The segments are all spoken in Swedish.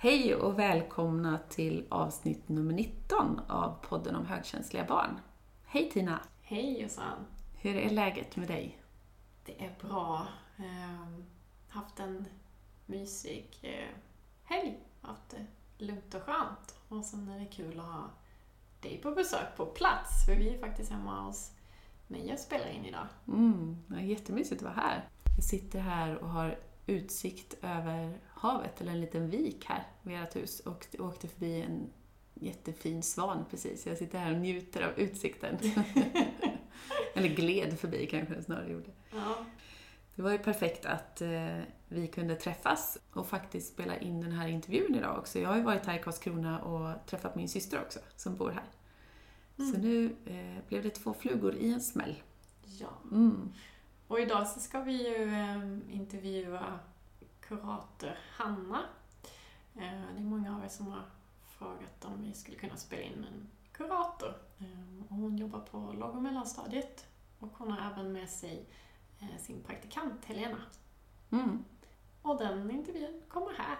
Hej och välkomna till avsnitt nummer 19 av podden om högkänsliga barn. Hej Tina! Hej Jossan! Hur är läget med dig? Det är bra. Ehm, haft en mysig eh, helg. Haft det lugnt och skönt. Och sen är det kul att ha dig på besök på plats. För vi är faktiskt hemma hos mig och spelar in idag. Mm, det är jättemysigt att vara här. Vi sitter här och har utsikt över havet, eller en liten vik här vid ert hus och åkte förbi en jättefin svan precis. Jag sitter här och njuter av utsikten. eller gled förbi kanske jag snarare gjorde. Ja. Det var ju perfekt att eh, vi kunde träffas och faktiskt spela in den här intervjun idag också. Jag har ju varit här i Karlskrona och träffat min syster också, som bor här. Så nu eh, blev det två flugor i en smäll. ja. Mm. Och idag så ska vi ju ehm, intervjua kurator Hanna. Eh, det är många av er som har frågat om vi skulle kunna spela in en kurator. Eh, och hon jobbar på låg och mellanstadiet och hon har även med sig eh, sin praktikant Helena. Mm. Och den intervjun kommer här.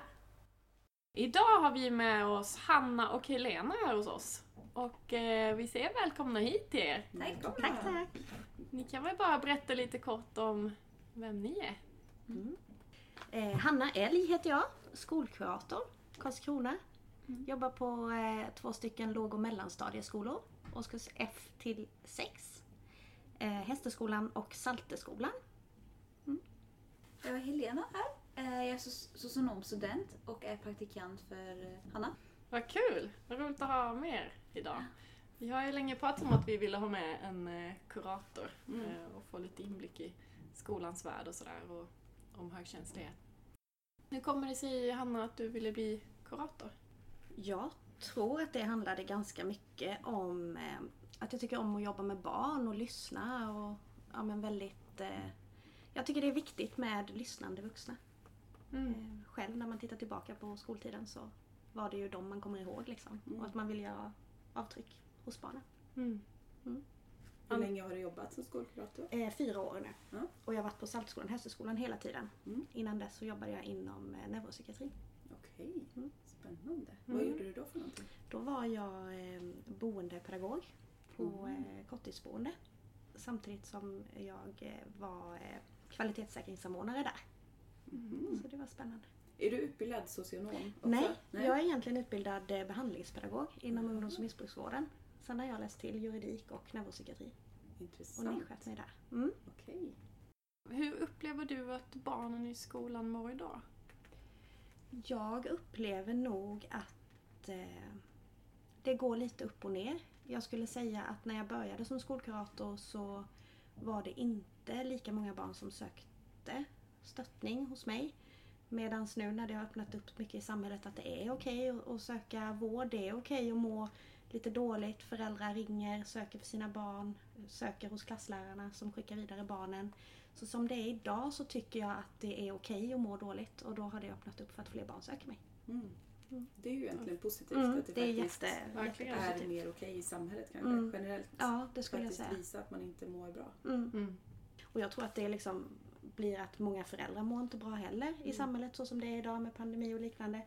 Idag har vi med oss Hanna och Helena här hos oss. Och eh, vi säger välkomna hit till er. Tack, tack, tack. Ni kan väl bara berätta lite kort om vem ni är? Eh, Hanna Elg heter jag, skolkurator, Karlskrona. Jobbar på eh, två stycken låg och mellanstadieskolor, årskurs F till 6. Eh, Hästeskolan och Salteskolan. Jag är Helena här. Eh, Jag är soc- socionomstudent och är praktikant för Hanna. Vad kul! Vad roligt att ha med er idag. Vi har ju länge pratat om att vi ville ha med en eh, kurator eh, och få lite inblick i skolans värld och sådär och om högkänslighet. Hur kommer det sig, Hanna, att du ville bli kurator? Jag tror att det handlade ganska mycket om eh, att jag tycker om att jobba med barn och lyssna och ja, men väldigt... Jag tycker det är viktigt med lyssnande vuxna. Mm. Själv när man tittar tillbaka på skoltiden så var det ju de man kommer ihåg liksom. Och att man vill göra avtryck hos barnen. Mm. Hur länge har du jobbat som skolkurator? Eh, fyra år nu. Ja. Och jag har varit på Saltskolan, Hässelskolan hela tiden. Mm. Innan dess så jobbade jag inom eh, neuropsykiatri. Okej, Mm. spännande. Mm. Vad gjorde du då för någonting? Då var jag eh, boendepedagog på Mm. eh, korttidsboende. Samtidigt som jag eh, var eh, kvalitetssäkringssamordnare där. Så det var spännande. Är du utbildad socionom? också? Nej, jag är egentligen utbildad eh, behandlingspedagog inom ungdoms och missbruksvården. Sen har jag läst till juridik och neuropsykiatri och Intressant. nischat mig där. Mm. Okej. Hur upplever du att barnen i skolan mår idag? Jag upplever nog att eh, det går lite upp och ner. Jag skulle säga att när jag började som skolkurator så var det inte lika många barn som sökte stöttning hos mig. Medan nu när det har öppnat upp mycket i samhället att det är okej att- att söka vård, det är okej att må lite dåligt, föräldrar ringer, söker för sina barn, söker hos klasslärarna som skickar vidare barnen. Så som det är idag så tycker jag att det är okej att må dåligt och då har det öppnat upp för att fler barn söker mig. Mm. Mm. Det är ju egentligen positivt Mm, att det, det är faktiskt jätte, verkligen är mer okej i samhället kanske. Mm. Generellt. Ja, det skulle jag faktiskt säga. visa att man inte mår bra. Mm. Mm. Och jag tror att det liksom blir att många föräldrar mår inte bra heller i samhället så som det är idag med pandemi och liknande.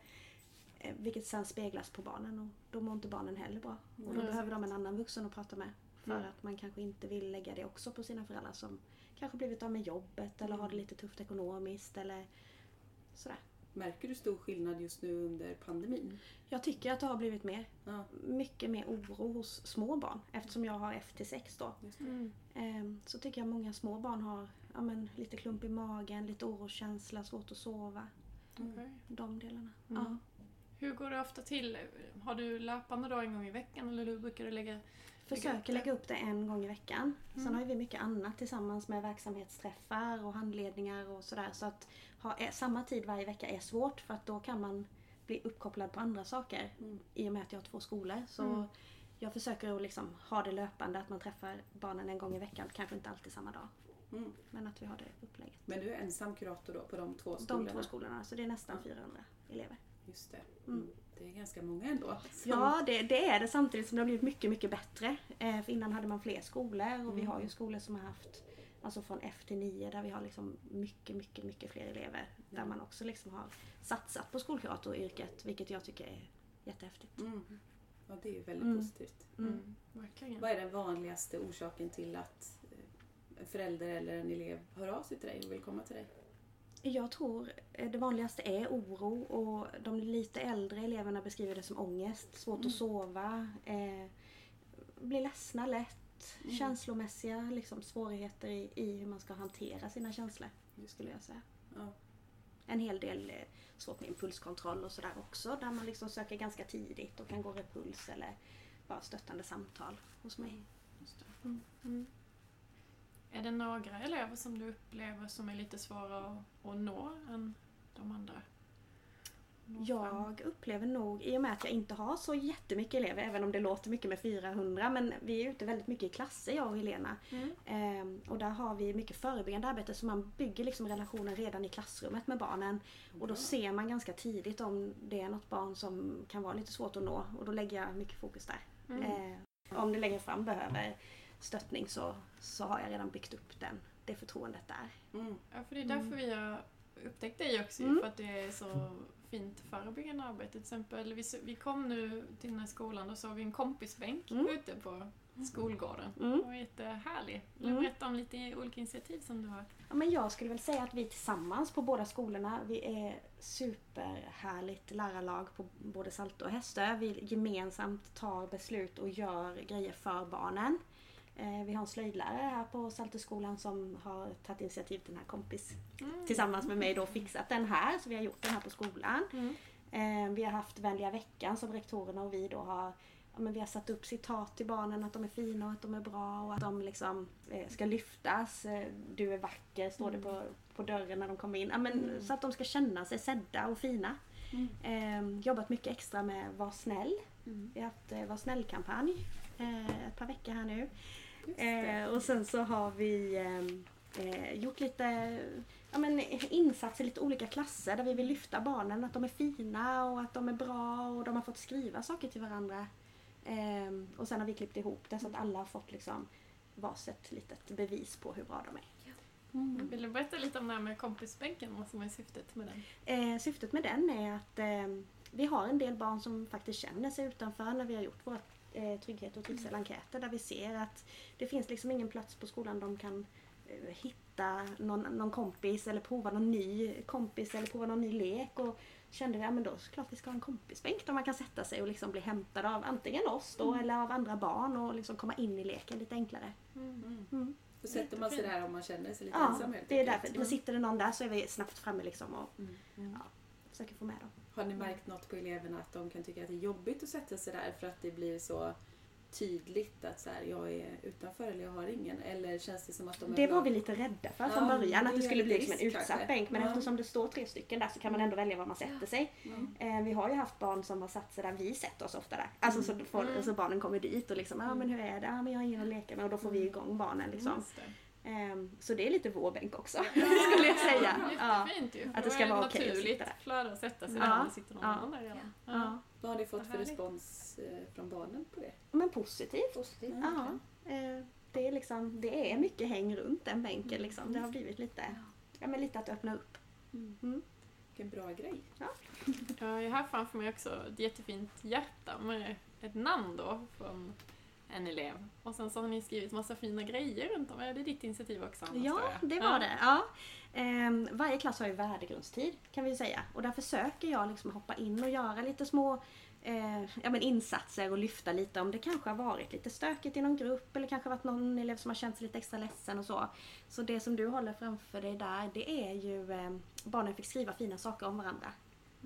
Vilket sen speglas på barnen och då mår inte barnen heller bra. Och då Mm. behöver de en annan vuxen att prata med. För Mm. att man kanske inte vill lägga det också på sina föräldrar som kanske blivit av med jobbet eller har det lite tufft ekonomiskt eller sådär. Märker du stor skillnad just nu under pandemin? Jag tycker att det har blivit mer. Ja, Mycket mer oro hos små barn eftersom jag har F till 6 då. just det. Mm. Ehm, så tycker jag många små barn har ja, men, lite klump i magen, lite oroskänsla, svårt att sova. Okej. De delarna. Mm. Ja. Hur går det ofta till? Har du löpande då en gång i veckan eller hur brukar du lägga Försöker lägga upp det en gång i veckan. Sen Mm. har ju vi mycket annat tillsammans med verksamhetsträffar och handledningar och sådär. Så att ha eh, samma tid varje vecka är svårt för att då kan man bli uppkopplad på andra saker. Mm. I och med att jag har två skolor. Så Mm. jag försöker att liksom ha det löpande, att man träffar barnen en gång i veckan. Kanske inte alltid samma dag. Mm. Men att vi har det upplägget. Men du är ensam kurator då på de två De skolorna? två skolorna, så det är nästan Ja. 400 elever. Just det. Mm. Mm. Det är ganska många ändå. som- Ja, det, det är det samtidigt som det har blivit mycket, mycket bättre. Eh, för innan hade man fler skolor och vi Mm. har ju skolor som har haft Alltså från F till 9 där vi har liksom mycket, mycket, mycket fler elever. Där man också liksom har satsat på skolkuratoryrket vilket jag tycker är jättehäftigt. Mm. Ja, det är ju väldigt Mm. positivt. Mm. Verkligen. Vad är den vanligaste orsaken till att eh, en förälder eller en elev hör av sig till dig och vill komma till dig? Jag tror eh, det vanligaste är oro och de lite äldre eleverna beskriver det som ångest, svårt Mm. att sova, eh, blir ledsna lätt, Mm. känslomässiga liksom, svårigheter i, i hur man ska hantera sina känslor, skulle jag säga. Ja. En hel del eh, svårt med impulskontroll och sådär också, där man liksom söker ganska tidigt och kan gå repuls eller bara stöttande samtal hos mig. Det. Mm. Är det några elever som du upplever som är lite svåra att, nå än de andra? Jag upplever nog, i och med att jag inte har så jättemycket elever, även om det låter mycket med 400, men vi är ute väldigt mycket i klasser jag och Helena. Mm. Ehm, och där har vi mycket förebyggande arbete så man bygger liksom relationen redan i klassrummet med barnen. Och då Bra. ser man ganska tidigt om det är något barn som kan vara lite svårt att nå och då lägger jag mycket fokus där. Mm. Ehm, om det längre fram behöver stöttning så, så har jag redan byggt upp den, det förtroendet där. Mm. Ja, för det är därför vi har upptäckt dig också, Mm. för att det är så fint förebyggande arbete. Till exempel, vi, vi kom nu till den här skolan och såg vi en kompisbänk Mm. ute på skolgården. Mm. Det var jättehärlig. Vill du Mm. berätta om lite olika initiativ som du har? Ja, men jag skulle väl säga att vi tillsammans på båda skolorna, vi är superhärligt lärarlag på både Saltå och Hästö. Vi gemensamt tar beslut och gör grejer för barnen. Eh, Vi har en slöjdlärare här på Saltöskolan som har tagit initiativ till den här kompis Mm. tillsammans med mig då fixat den här. Så vi har gjort den här på skolan. Mm. Eh, Vi har haft vänliga veckan som rektorerna och vi då har Ja, men vi har satt upp citat till barnen att de är fina och att de är bra och att de liksom eh, ska lyftas. Du är vacker står det på, på dörren när de kommer in. Ja, men, Så att de ska känna sig sedda och fina. Mm. Eh, jobbat mycket extra med Var snäll. Mm. Vi har haft eh, Var snäll-kampanj ett par veckor här nu. Eh, och sen så har vi eh, eh, gjort lite ja, men, insatser i lite olika klasser där vi vill lyfta barnen. Att de är fina och att de är bra och de har fått skriva saker till varandra. Eh, och sen har vi klippt ihop det så att alla har fått liksom varsitt litet bevis på hur bra de är. Mm. Vill du berätta lite om det här med kompisbänken? Vad som är syftet med den? Eh, syftet med den är att eh, vi har en del barn som faktiskt känner sig utanför när vi har gjort våra eh, trygghet och trivselenkäter där vi ser att det finns liksom ingen plats på skolan de kan eh, hitta någon, någon kompis eller prova någon ny kompis eller prova någon ny lek och kände vi, ja men då såklart vi ska ha en kompisbänk där man kan sätta sig och liksom bli hämtad av antingen oss då eller av andra barn och liksom komma in i leken lite enklare. Mm. Mm. Då sätter man sig där om man känner sig lite Ja, ensam helt det är därför. Men sitter det någon där så är vi snabbt framme liksom och Mm. Mm. försöker få med dem. Har ni märkt något på eleverna att de kan tycka att det är jobbigt att sätta sig där för att det blir så tydligt att så här, jag är utanför eller jag har ingen? Eller känns det som att de Det var glada? vi lite rädda för Ja, från början, att det skulle bli liksom en utsatt kanske. bänk. Men Ja. eftersom det står tre stycken där så kan man ändå välja var man sätter sig. Mm. Eh, vi har ju haft barn som har satt sig där vi sätter oss ofta där. Alltså så, får, Mm. så barnen kommer dit och liksom, ja men hur är det? Ja men jag har ingen att leka med och då får vi igång barnen liksom. Just det. Eh, så det är lite vår bänk också, skulle jag säga. Ja. Jättefint ju. Att det ska vara okej att naturligt sitta där. att sätta sig Ja, där det sitter någon ja, annan där redan. Ja. Vad har ni fått för respons eh, från barnen på det? Men positivt. Positivt. Ja. Eh, det, är liksom, det är mycket häng runt den bänken liksom. Det har blivit lite, ja, men lite att öppna upp. Mm. Vilken bra grej. Jag har här framför mig också ett jättefint hjärta med ett namn då från en elev. Och sen så har ni skrivit massa fina grejer runt om. Är det ditt initiativ också Ja, det var det. Ja. Ehm, varje klass har ju värdegrundstid kan vi säga. Och där försöker jag liksom hoppa in och göra lite små eh, ja, men insatser och lyfta lite om det kanske har varit lite stökigt i någon grupp eller kanske varit någon elev som har känt sig lite extra ledsen och så. Så det som du håller framför dig där det är ju eh, barnen fick skriva fina saker om varandra.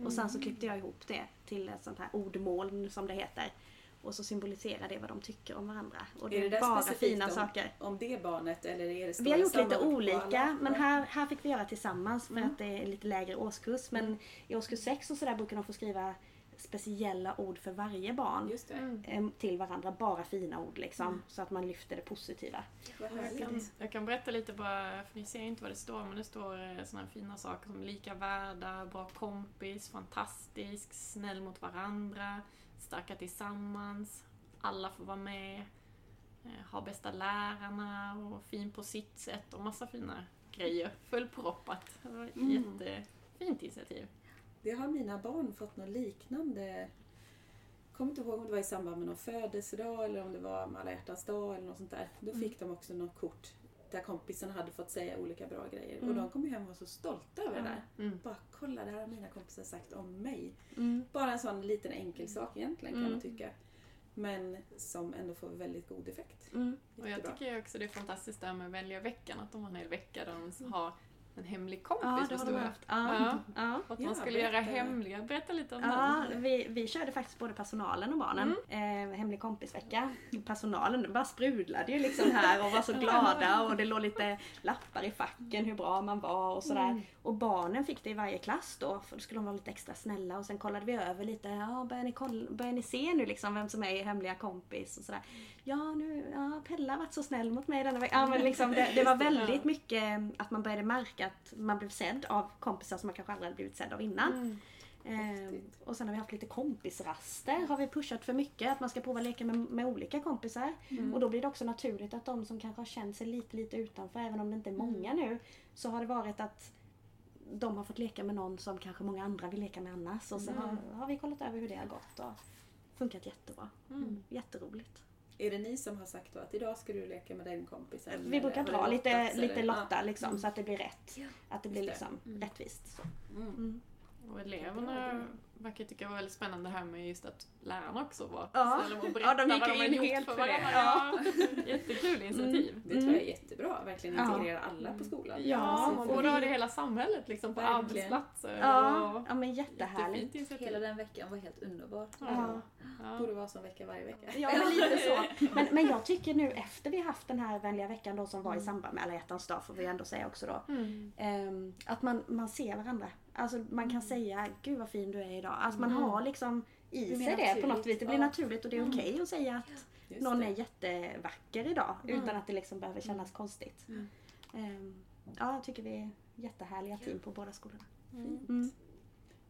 Och sen så klippte jag ihop det till ett sånt här ordmål som det heter. Och så symboliserar det vad de tycker om varandra. Och det Är är, det där bara fina om- saker. Om det barnet eller är det Vi har gjort lite olika men här, här fick vi göra tillsammans för Mm. att det är lite lägre årskurs. Men i årskurs 6 och sådär brukar de få skriva speciella ord för varje barn Just det. Mm. till varandra. Bara fina ord liksom. Mm. Så att man lyfter det positiva. Jag kan, jag kan berätta lite bara, för ni ser inte vad det står, men det står eh, såna här fina saker som lika värda, bra kompis, fantastisk, snäll mot varandra, starka tillsammans, alla får vara med. eh, ha bästa lärarna och fin på sitt sätt och massa fina grejer. Fullproppat. Det var ett Mm. jättefint initiativ. Det har mina barn fått något liknande. kommer inte ihåg om det var i samband med någon födelsedag eller om det var med alla hjärtans dag eller något sånt där. Då fick de också något kort där kompisarna hade fått säga olika bra grejer. Och Mm. de kom ju hem och var så stolta över det där. Mm. Bara kolla, det här har mina kompisar sagt om mig. Mm. Bara en sån liten enkel sak egentligen kan Mm. man tycka. Men som ändå får väldigt god effekt. Mm. Och jag tycker också det är fantastiskt det här med välja veckan, att de har en hel vecka där de har en hemlig kompis Ja, de stora. haft. Ja. Ja. Att Ja, man skulle göra berätta. hemliga. Berätta lite om Ja, den. vi, vi körde faktiskt både personalen och barnen. Eh, hemlig kompisvecka. Personalen bara sprudlade ju liksom här och var så glada och det låg lite lappar i facken hur bra man var och sådär. Och barnen fick det i varje klass då för då skulle de vara lite extra snälla och sen kollade vi över lite. Ja, börjar ni, kolla, börjar ni se nu liksom vem som är er hemliga kompis och sådär. Ja, nu, ja, Pella har varit så snäll mot mig denna vecka. Ja, men liksom, det, det var väldigt mycket att man började märka att man blev sedd av kompisar som man kanske aldrig hade blivit sedd av innan. Mm. Eh, och sen har vi haft lite kompisraster. Har vi pushat för mycket att man ska prova leka med, med olika kompisar. Och då blir det också naturligt att de som kanske har känt sig lite, lite utanför, även om det inte är många nu, så har det varit att de har fått leka med någon som kanske många andra vill leka med annars. Och så har, har vi kollat över hur det har gått och funkat jättebra. Mm. Jätteroligt. Är det ni som har sagt då att idag ska du leka med den kompisen? Vi brukar dra lite, lite lotta liksom, så att det blir rätt. Ja. Att det blir Just det. liksom rättvist. Så. Ja. Mm. Mm. Och eleverna verkar tycka det var väldigt spännande här med just att lärarna också var Ja. snälla och Ja, berättade de gick vad de in gjort helt för varandra. Ja. Jättekul initiativ. Det tror jag är jättebra. Verkligen Ja. integrera alla på skolan. Ja, Ja, och i hela samhället, liksom på Verkligen. arbetsplatser. Ja, ja men jättehärligt. Hela den veckan var helt underbar. Ja. Ja. Borde vara som vecka varje vecka. Ja, men lite så. Men, men jag tycker nu efter vi haft den här vänliga veckan då som var i samband med alla hjärtans dag får vi ändå säga också då. Mm. ehm, att man, man ser varandra. Alltså man kan säga gud vad fin du är idag. Alltså man Mm. har liksom i sig det på något vis. Det blir naturligt och det är okej att säga att Just någon det. är jättevacker idag utan att det liksom behöver kännas konstigt. Mm. Ehm, ja, jag tycker vi är jättehärliga team på båda skolorna. Mm. Mm.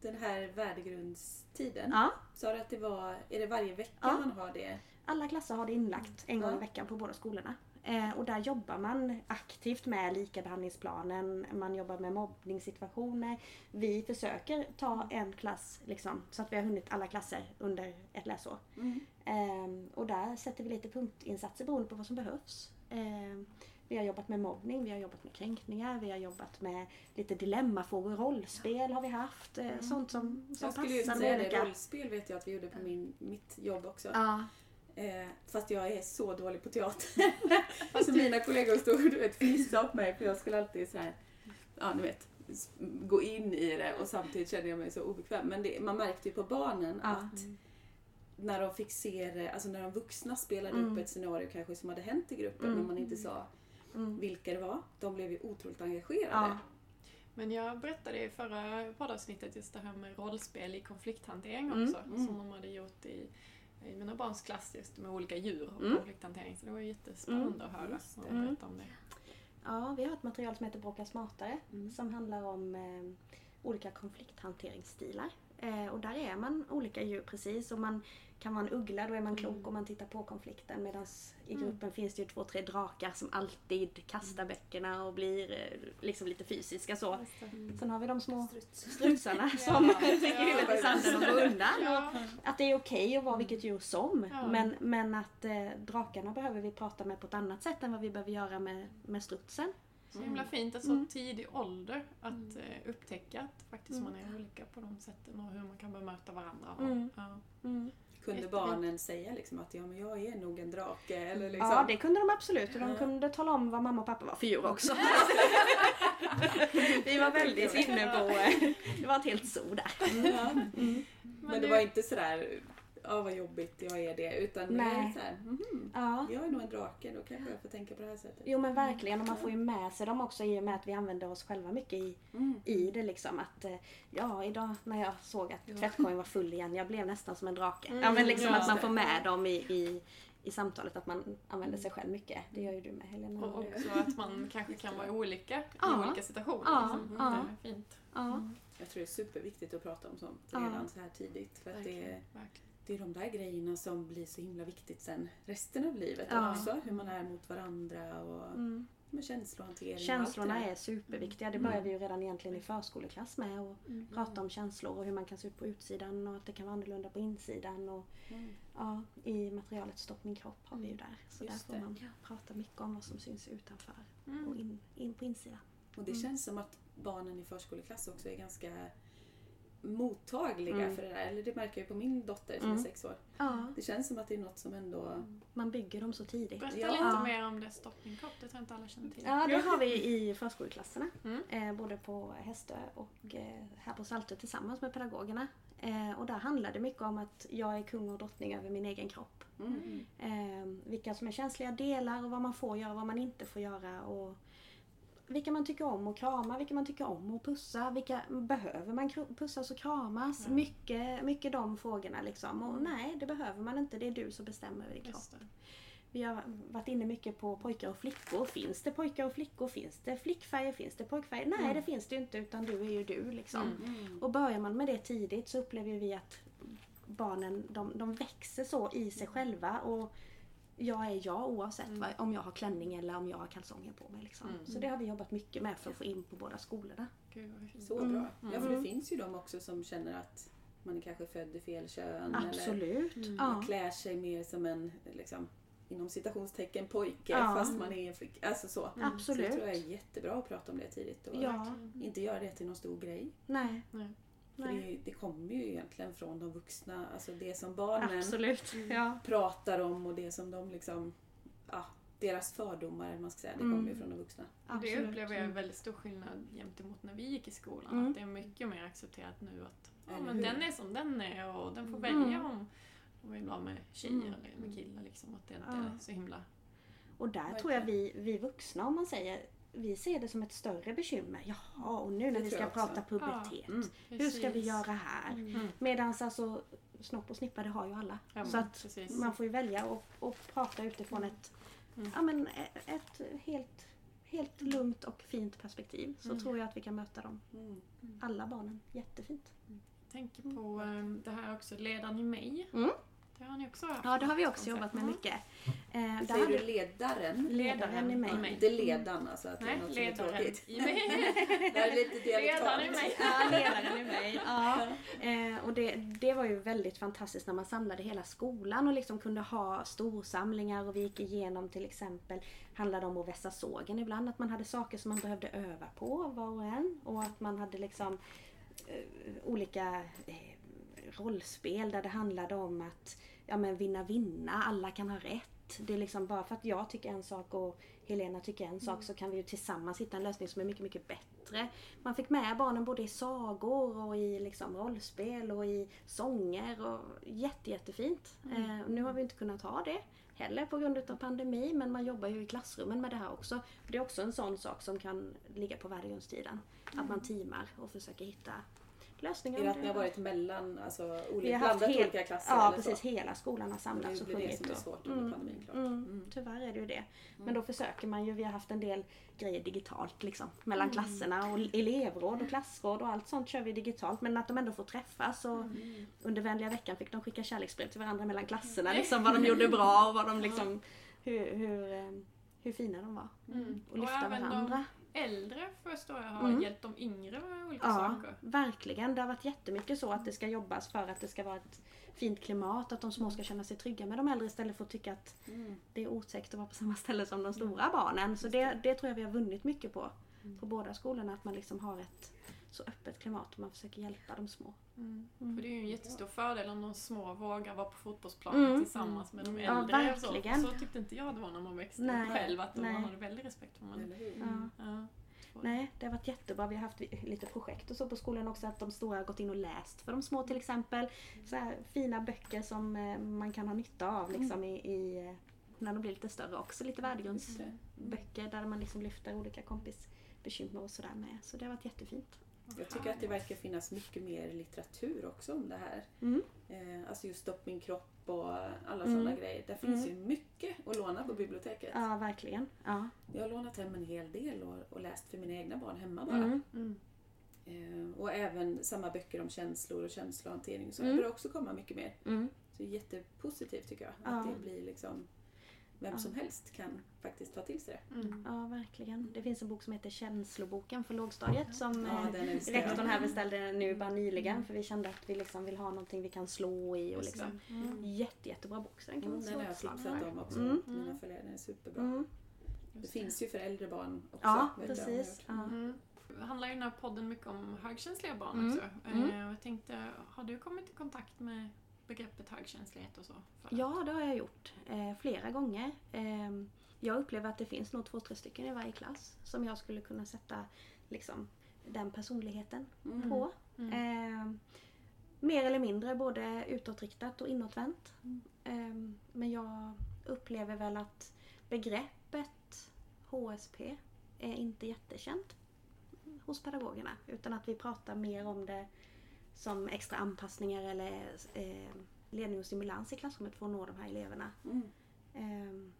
Den här värdegrundstiden. Ja, Sa du att det var, är det varje vecka Ja. man har det? alla klasser har det inlagt en gång i veckan på båda skolorna. Eh, och där jobbar man aktivt med likabehandlingsplanen, man jobbar med mobbningssituationer. Vi försöker ta en klass liksom, så att vi har hunnit alla klasser under ett läsår. Mm. Ehm, och där sätter vi lite punktinsatser beroende på vad som behövs. Ehm, vi har jobbat med mobbning, vi har jobbat med kränkningar, vi har jobbat med lite dilemmafrågor, rollspel har vi haft. eh, Sånt som, som Jag skulle ju passar säga de det, rollspel vet jag att vi gjorde på min, mitt jobb också. Ja, Eh, fast jag är så dålig på teater. alltså mina kollegor stod och du vet, fnissade åt mig för jag skulle alltid så här, ja ni vet, gå in i det och samtidigt kände jag mig så obekväm. Men det, man märkte ju på barnen Ja. att när de fick se det, alltså när de vuxna spelade Mm. upp ett scenario kanske som hade hänt i gruppen Mm. men man inte sa mm. vilka det var. De blev ju otroligt engagerade. ja. Men jag berättade i förra poddavsnittet just det här med rollspel i konflikthantering Mm. också. Mm. Som de hade gjort i, i mina barns klass just med olika djur och Mm. konflikthantering. Så det var jättespännande att höra Just och berätta om det. Ja, vi har ett material som heter Bråka smartare Mm. som handlar om eh, olika konflikthanteringsstilar. Eh, och där är man olika djur precis. Och man kan vara en uggla, då är man klok om man tittar på konflikten. Medan i gruppen finns det ju två, tre drakar som alltid kastar böckerna och blir eh, liksom lite fysiska så. Sen har vi de små Struts. strutsarna som sticker huvudet i sanden och går undan. Ja. Att det är okej att vara vilket djur som. Ja. Men, men att eh, drakarna behöver vi prata med på ett annat sätt än vad vi behöver göra med, med strutsen. Så himla fint att så Mm. tidig ålder att eh, upptäcka att faktiskt man är olika på de sätten och hur man kan bemöta varandra. Och, Mm. ja. Mm. Kunde Jättefint. barnen säga liksom att ja, men jag är nog en drake? Eller liksom. Ja, det kunde de absolut. Och de kunde tala om vad mamma och pappa var för djur också. vi var väldigt inne på... eh, Det var ett helt zoo där. Ja. Men det var inte sådär, ja vad jobbigt, jag är det. Utan det är Nej. såhär, mhm, Ja. jag är nog en drake, då kanske jag får tänka på det här sättet. Jo men verkligen, och man får ju med sig dem också i och med att vi använder oss själva mycket i, Mm. i det liksom. Att eh, ja, idag när jag såg att tvättkorgen var full igen, jag blev nästan som en drake. ja men liksom ja. att man får med dem i, i, i samtalet, att man använder sig själv mycket. Det gör ju du med Helena. Och också att man kanske kan vara olika i Ja. olika situationer. Ja, Liksom. ja. Det är fint. Ja. Jag tror det är superviktigt att prata om sånt Ja. redan så här tidigt. För att det är, Verkligen. Verkligen. Det är de där grejerna som blir så himla viktigt sen resten av livet Ja. också. Hur man är mot varandra och Mm. med känslohantering och Känslorna det är superviktiga. Det Mm. börjar vi ju redan egentligen i förskoleklass med. Och Mm. prata om känslor och hur man kan se ut på utsidan och att det kan vara annorlunda på insidan. Och, Mm. ja, I materialet Stopp min kropp har vi ju där. Så Mm. Just där får det. man prata mycket om vad som syns utanför och Mm. in, in på insidan. Och det Mm. känns som att barnen i förskoleklass också är ganska mottagliga Mm. för det där. Eller det märker jag på min dotter som Mm. är sex år. Ja, Det känns som att det är något som ändå... man bygger dem så tidigt. Berätta Ja. lite Ja. mer om det Stopp min kropp, det tror jag inte alla känner till. Ja, det har vi i förskoleklasserna. Mm. Eh, både på Hästö och eh, här på Saltö tillsammans med pedagogerna. Eh, och där handlar det mycket om att jag är kung och drottning över min egen kropp. Mm. Vilka som är känsliga delar och vad man får göra och vad man inte får göra. Och vilka man tycker om att krama, vilka man tycker om att pussa. Vilka behöver man pussas och kramas? Ja. Mycket, mycket de frågorna liksom. Och nej, det behöver man inte. Det är du som bestämmer över din kropp. Vi har varit inne mycket på pojkar och flickor. Finns det pojkar och flickor? Finns det flickfärger? Finns det pojkfärger? Nej, Mm. det finns det inte utan du är ju du liksom. Mm. Mm. Och börjar man med det tidigt så upplever vi att barnen de, de växer så i sig själva. Och jag är jag oavsett Mm. vad, om jag har klänning eller om jag har kalsonger på mig. Liksom. Mm. Så det har vi jobbat mycket med för att få in på båda skolorna. Gud. Så Mm. bra. Ja, för det Mm. finns ju de också som känner att man är kanske född i fel kön. Eller Absolut. Mm. Ja. klär sig mer som en, liksom, inom citationstecken, pojke Ja. fast man är en flicka. Alltså så. Så Absolut. det tror jag är jättebra att prata om det tidigt och Ja. Inte göra det till någon stor grej. Nej. Nej. Det, det kommer ju egentligen från de vuxna, alltså det som barnen Absolut. Mm. Ja. pratar om och det som de liksom, ja, deras fördomar man ska säga, det Mm. kommer ju från de vuxna. Och Det Absolut. upplever jag är väldigt stor skillnad gentemot när vi gick i skolan. Mm. Att det är mycket mer accepterat nu att ja, men den är som den är och den får Mm. välja om de vill vara med tjejer Mm. eller med killar. Liksom, att det inte Ja. är så himla... Och där tror jag vi, vi vuxna, om man säger, vi ser det som ett större bekymmer. Jaha, och nu när vi ska jag prata pubertet. Mm. Hur ska vi göra här? Mm. Medan alltså snopp och snippa det har ju alla. Ja, så att precis. man får ju välja och, och prata utifrån ett, Mm. ja, men ett, ett helt, helt lugnt och fint perspektiv. Så Mm. tror jag att vi kan möta dem, Mm. alla barnen, jättefint. tänker på ehm, det här också, ledaren i mig. Mm. Det har ni också haft. Ja, det har vi också koncept. jobbat med mycket. Eh, där Säger hade du ledaren? ledaren i mig. mig. Inte ledan alltså, att det är Nej, något som är ledaren tråkigt. Det är lite Ledaren i dialektalt. mig. Ja, ledaren i mig. Ja. Eh, och det, det var ju väldigt fantastiskt när man samlade hela skolan och liksom kunde ha storsamlingar och vi gick igenom till exempel, handlade om att vässa sågen ibland, att man hade saker som man behövde öva på var och en och att man hade liksom eh, olika eh, rollspel där det handlade om att ja, men vinna vinna, alla kan ha rätt. Det är liksom bara för att jag tycker en sak och Helena tycker en sak så kan vi ju tillsammans hitta en lösning som är mycket, mycket bättre. Man fick med barnen både i sagor och i liksom rollspel och i sånger och jätte, jättefint. Eh, nu har vi inte kunnat ha det heller på grund av pandemi men man jobbar ju i klassrummen med det här också. Det är också en sån sak som kan ligga på värdegrundstiden. Att man teamar och försöker hitta lösningar. Är det att ni har varit mellan, alltså olika, blandat helt, olika klasser Ja, precis. så? Hela skolan har samlats Det och blir det sjungit. som är och- svårt under pandemin klart. Mm, Mm. Tyvärr är det ju det. Men då försöker man ju, vi har haft en del grejer digitalt liksom. Mellan klasserna och elevråd och klassråd och allt sånt kör vi digitalt. Men att de ändå får träffas och under vänliga veckan fick de skicka kärleksbrev till varandra mellan klasserna. Liksom vad de gjorde bra och vad de liksom, hur, hur, eh, hur fina de var. Mm. Och lyfta även varandra. de äldre förstår jag har Mm. hjälpt de yngre med olika Ja, saker. verkligen. Det har varit jättemycket så att det ska jobbas för att det ska vara ett fint klimat, att de små ska känna sig trygga med de äldre istället för att tycka att Mm. det är otäckt att vara på samma ställe som de stora barnen. Så det, det tror jag vi har vunnit mycket på. På båda skolorna, att man liksom har ett så öppet klimat och man försöker hjälpa de små. Mm. Mm. För det är ju en jättestor fördel om de små vågar vara på fotbollsplanen Mm. tillsammans med de Mm. Ja, äldre. och så. så tyckte inte jag det var när man växte Nej. upp själv, att man hade väldigt respekt för man? Ja. ja. Nej, det har varit jättebra. Vi har haft lite projekt och så på skolan också att de stora har gått in och läst för de små till exempel. Så här fina böcker som eh, man kan ha nytta av liksom i, i eh, när de blir lite större också. Lite värdegrundsböcker där man liksom lyfter olika kompisbekymmer och sådär med. Så det har varit jättefint. Jag tycker att det verkar finnas mycket mer litteratur också om det här. Mm. Eh, alltså just Stopp min kropp och alla Mm. sådana grejer. Det finns Mm. ju mycket att låna på biblioteket. Ja, verkligen. Ja. Jag har lånat hem en hel del och, och läst för mina egna barn hemma bara. Mm. Mm. Eh, och även samma böcker om känslor och känslohantering. Så Mm. det börjar också komma mycket mer. Mm. Så det är jättepositivt tycker jag. Ja. Att det blir liksom vem Ja. som helst kan faktiskt ta till sig det. Mm. Ja, verkligen. Det finns en bok som heter Känsloboken för lågstadiet som Ja, eh, den rektorn här beställde nu bara nyligen Mm. för vi kände att vi liksom vill ha någonting vi kan slå i och liksom. det. Mm. Jätte, jättebra bok så den kan Mm, man den slå har jag för. om också. Mm. Mina följare, den är superbra. Mm. Det finns ju för äldre barn också. Ja, precis. Ja. Mm. Det handlar ju den här podden mycket om högkänsliga barn Mm. också. Mm. Eh, Jag tänkte, har du kommit i kontakt med begreppet högkänslighet och så? Ja, det har jag gjort. Eh, flera gånger. Eh, jag upplever att det finns nog två, tre stycken i varje klass som jag skulle kunna sätta liksom, den personligheten Mm. på. Eh, mer eller mindre både utåtriktat och inåtvänt. Mm. Eh, men jag upplever väl att begreppet HSP är inte jättekänt hos pedagogerna. Utan att vi pratar mer om det som extra anpassningar eller eh, ledning och stimulans i klassrummet för att nå de här eleverna. Mm. Eh,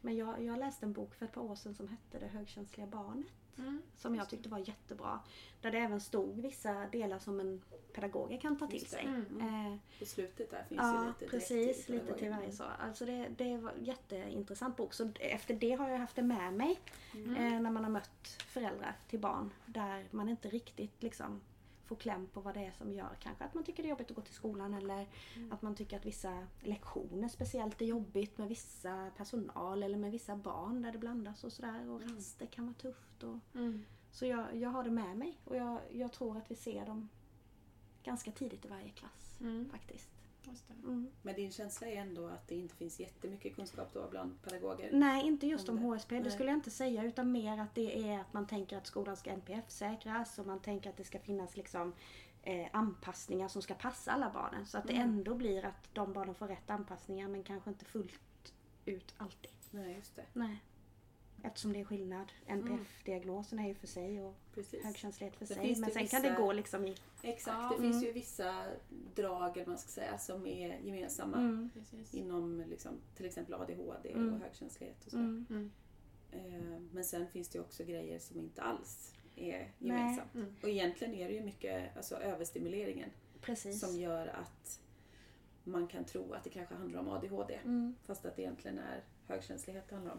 men jag, jag läste en bok för ett par år sedan som hette Det högkänsliga barnet. Mm. Som jag tyckte var jättebra. Där det även stod vissa delar som en pedagog kan ta till sig. Mm. Eh, På slutet där finns ja, ju lite precis. Lite till varje så. Alltså det, det var en jätteintressant bok. Så efter det har jag haft det med mig Mm. eh, när man har mött föräldrar till barn där man inte riktigt liksom får kläm på vad det är som gör kanske att man tycker det är jobbigt att gå till skolan eller Mm. att man tycker att vissa lektioner speciellt är jobbigt med vissa personal eller med vissa barn där det blandas och sådär och Mm. raster kan vara tufft. Och, Mm. så jag, jag har det med mig och jag, jag tror att vi ser dem ganska tidigt i varje klass Mm. faktiskt. Just det. Mm. Men din känsla är ändå att det inte finns jättemycket kunskap då bland pedagoger? Nej, inte just Om om det. HSP. Det skulle jag inte säga. Utan mer att det är att man tänker att skolan ska NPF-säkras och man tänker att det ska finnas liksom eh, anpassningar som ska passa alla barnen. Så att det Mm. ändå blir att de barnen får rätt anpassningar men kanske inte fullt ut alltid. Nej, just det. Nej. Eftersom det är skillnad. NPF-diagnosen är ju för sig och Precis. högkänslighet för Det sig. finns Men sen kan vissa- det gå liksom i... Exakt, Ja. det finns Mm. ju vissa drag eller man ska säga, som är gemensamma Mm. Inom liksom, till exempel ADHD Mm. och högkänslighet och så. Mm. Mm. Eh, Men sen finns det också grejer som inte alls är gemensamt. Mm. Och egentligen är det ju mycket alltså, överstimuleringen Precis. som gör att man kan tro att det kanske handlar om ADHD. Mm. Fast att det egentligen är högkänslighet det handlar om.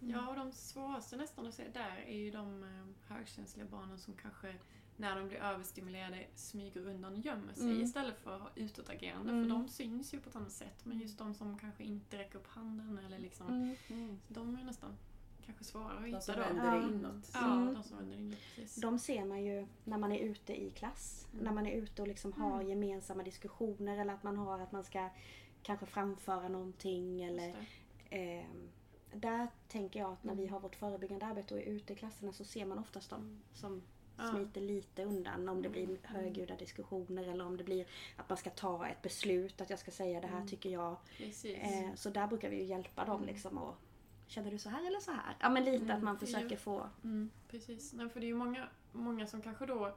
Ja, och de svåraste nästan att se där är ju de eh, högkänsliga barnen som kanske när de blir överstimulerade smyger undan och gömmer sig Mm. istället för att ha utåtagerande. Mm. För de syns ju på ett annat sätt. Men just de som kanske inte räcker upp handen eller liksom, Mm. de är nästan kanske svårare att De hitta som då. vänder det inåt. Ja, Mm. de som vänder inåt. Precis. De ser man ju när man är ute i klass. Mm. När man är ute och liksom har Mm. gemensamma diskussioner eller att man har att man ska kanske framföra någonting eller Just det. ehm, där tänker jag att när vi Mm. har vårt förebyggande arbete och är ute i klasserna så ser man oftast dem som smiter lite undan om det blir Mm. högljudda diskussioner eller om det blir att man ska ta ett beslut att jag ska säga det här Mm. tycker jag. Eh, så där brukar vi ju hjälpa dem liksom och Känner du så här eller så här? Ja men lite att man försöker få... Precis. Nej, för det är ju många, många som kanske då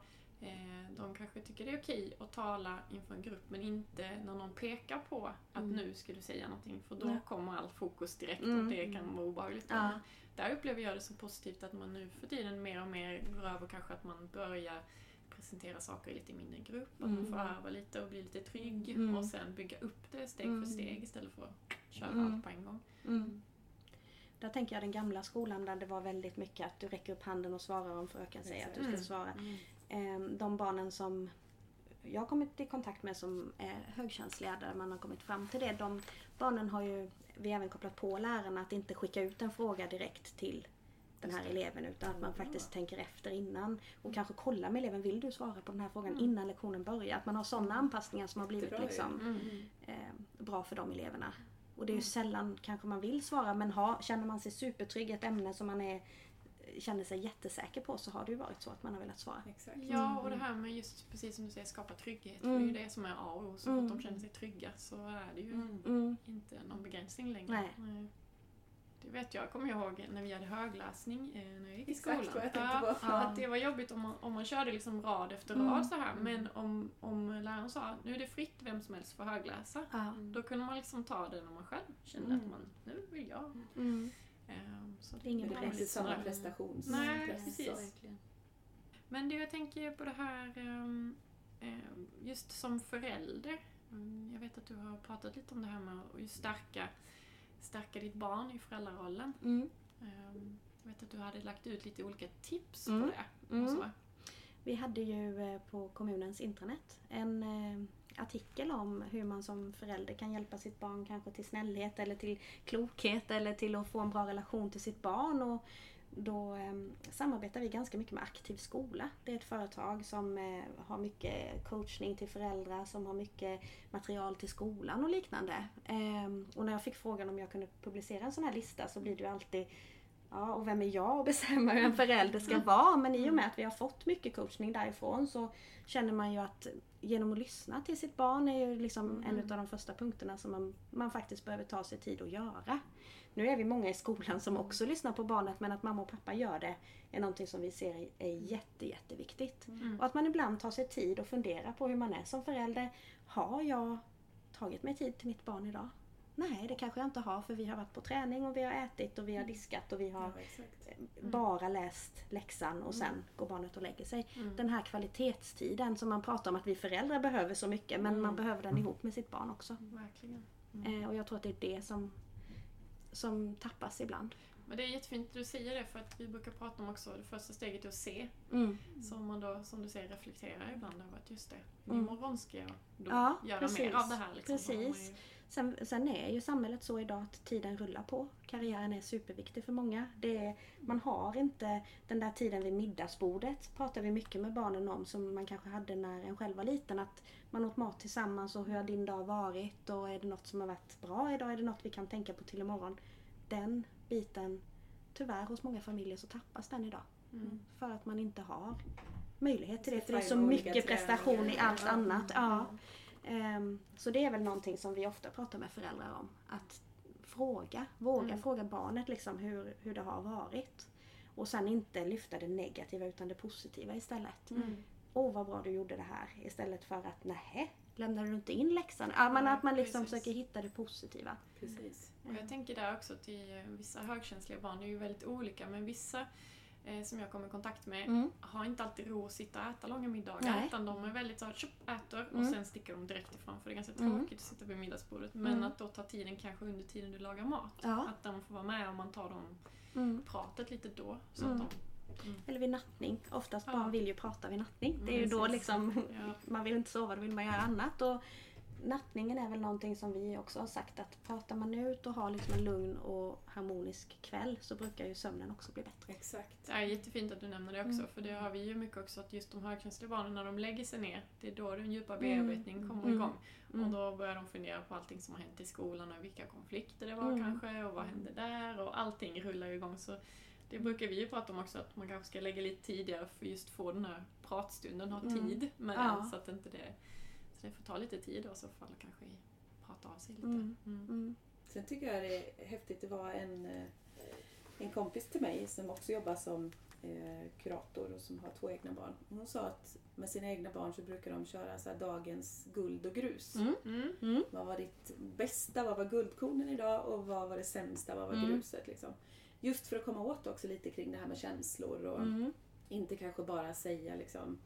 de kanske tycker det är okej att tala inför en grupp men inte när någon pekar på att Mm. nu ska du säga någonting för då Nej. kommer all fokus direkt Mm. och det kan vara obehagligt. Ja. Där upplever jag det som positivt att man nu för tiden mer och mer går över kanske att man börjar presentera saker i lite mindre grupp, att man Mm. får öva lite och bli lite trygg Mm. och sen bygga upp det steg Mm. för steg istället för att köra Mm. allt på en gång. Mm. Där tänker jag den gamla skolan där det var väldigt mycket att du räcker upp handen och svarar om fröken säger att du ska Mm. svara. Ehm, De barnen som jag har kommit i kontakt med som är högkänsliga där man har kommit fram till det. De barnen har ju vi även kopplat på lärarna att inte skicka ut en fråga direkt till den här eleven utan att man faktiskt tänker efter innan och kanske kolla med eleven, vill du svara på den här frågan Mm. innan lektionen börjar? Att man har sådana anpassningar som har blivit ju. liksom Mm. eh, bra för de eleverna. Och det är ju sällan kanske man vill svara men ha, känner man sig supertrygg i ett ämne som man är, känner sig jättesäker på så har det ju varit så att man har velat svara. Exakt. Ja, och det här med just precis som du säger, skapa trygghet. För Mm. det är ju det som är A och O. Så Mm. fort de känner sig trygga så är det ju Mm. Mm. inte någon begränsning längre. Nej. Det vet jag, kommer jag ihåg när vi hade högläsning eh, när jag gick i Exakt skolan. vad jag tänkte på. ja, att det var jobbigt om man, om man körde liksom rad efter Mm. rad så här. Men om, om läraren sa nu är det fritt, vem som helst får högläsa. Ja. Då kunde man liksom ta det när man själv kände Mm. att man, nu vill jag. Ehm, så Det är ingen lite samma sådär. prestations... Nej, press, precis. Men det jag tänker på det här, ehm, ehm, just som förälder. Jag vet att du har pratat lite om det här med att just stärka, stärka ditt barn i föräldrarollen. Mm. Jag vet att du hade lagt ut lite olika tips Mm. på det. Mm. Och så. Vi hade ju eh, på kommunens intranät en eh, artikel om hur man som förälder kan hjälpa sitt barn kanske till snällhet eller till klokhet eller till att få en bra relation till sitt barn. Och då eh, samarbetar vi ganska mycket med Aktiv skola. Det är ett företag som eh, har mycket coachning till föräldrar, som har mycket material till skolan och liknande. Eh, och när jag fick frågan om jag kunde publicera en sån här lista så blir det ju alltid Ja, och vem är jag att bestämma hur en förälder ska vara? Men i och med att vi har fått mycket coachning därifrån så känner man ju att genom att lyssna till sitt barn är ju liksom en av de första punkterna som man, man faktiskt behöver ta sig tid att göra. Nu är vi många i skolan som också lyssnar på barnet men att mamma och pappa gör det är någonting som vi ser är- är jätte, jätteviktigt. Mm. Och att man ibland tar sig tid och funderar på hur man är som förälder. Har jag tagit mig tid till mitt barn idag? Nej, det kanske jag inte har för vi har varit på träning och vi har ätit och vi har diskat och vi har Ja, exakt. bara läst läxan och sen går barnet och lägger sig. Mm. Den här kvalitetstiden som man pratar om att vi föräldrar behöver så mycket men man behöver den ihop med sitt barn också. Verkligen. Eh, och jag tror att det är det som, som tappas ibland. Men det är jättefint att du säger det för att vi brukar prata om också det första steget är att se. Mm. Så om man då, som du säger, reflekterar ibland över att just det, Mm. imorgon ska jag då Ja, göra precis. mer av det här. Liksom. Precis. ju- Sen, sen är ju samhället så idag att tiden rullar på. Karriären är superviktig för många. Det är, man har inte den där tiden vid middagsbordet, pratar vi mycket med barnen om, som man kanske hade när en själv var liten. Att man åt mat tillsammans och hur har din dag varit och är det något som har varit bra idag? Är det något vi kan tänka på till imorgon? Den biten, tyvärr hos många familjer så tappas den idag. Mm. För att man inte har möjlighet till det. För det är så mycket prestation i allt annat. Ja. Ehm, Så det är väl någonting som vi ofta pratar med föräldrar om. Att fråga, våga Mm. fråga barnet liksom hur, hur det har varit. Och sen inte lyfta det negativa utan det positiva istället. Mm. Åh vad bra du gjorde det här. Istället för att nej, lämnade du inte in läxan? Ja, men att man liksom precis. försöker hitta det positiva. Precis. Och jag tänker där också till vissa högkänsliga barn, är ju väldigt olika, men vissa eh, som jag kommer i kontakt med Mm. har inte alltid ro att sitta och äta långa middagar Nej. utan de är väldigt så här, tjopp, äter och Mm. sen sticker de direkt ifrån för det är ganska Mm. tråkigt att sitta vid middagsbordet. Men Mm. att då ta tiden kanske under tiden du lagar mat. Ja. Att de får vara med och man tar dem Mm. pratet lite då. Så Mm. att de, Eller vid nattning. Oftast Ja. barn vill ju prata vid nattning. Det är Mm, ju då liksom ja, man vill inte sova, då vill man göra annat. Och nattningen är väl någonting som vi också har sagt att pratar man ut och har liksom en lugn och harmonisk kväll så brukar ju sömnen också bli bättre. Exakt. det är jättefint att du nämner det också Mm. för det har vi ju mycket också att just de högkänsliga barnen när de lägger sig ner det är då den djupa bearbetningen kommer Mm. igång. Mm. Och då börjar de fundera på allting som har hänt i skolan och vilka konflikter det var Mm. kanske och vad hände där och allting rullar igång. Så det brukar vi ju prata om också att man kanske ska lägga lite tidigare för just få den här pratstunden, ha Mm. tid med Ja. den så att inte det så det får ta lite tid och så får alla kanske prata av sig lite. Mm. Mm. Mm. Sen tycker jag det är häftigt. Det var en, eh, en kompis till mig som också jobbar som eh, kurator och som har två egna barn. Och Hon sa att med sina egna barn så brukar de köra så här dagens guld och grus. Mm. Mm. Mm. Vad var ditt bästa? Vad var guldkornen idag? Och vad var det sämsta? Vad var Mm. gruset? Liksom. Just för att komma åt också lite kring det här med känslor och Mm. inte kanske bara säga liksom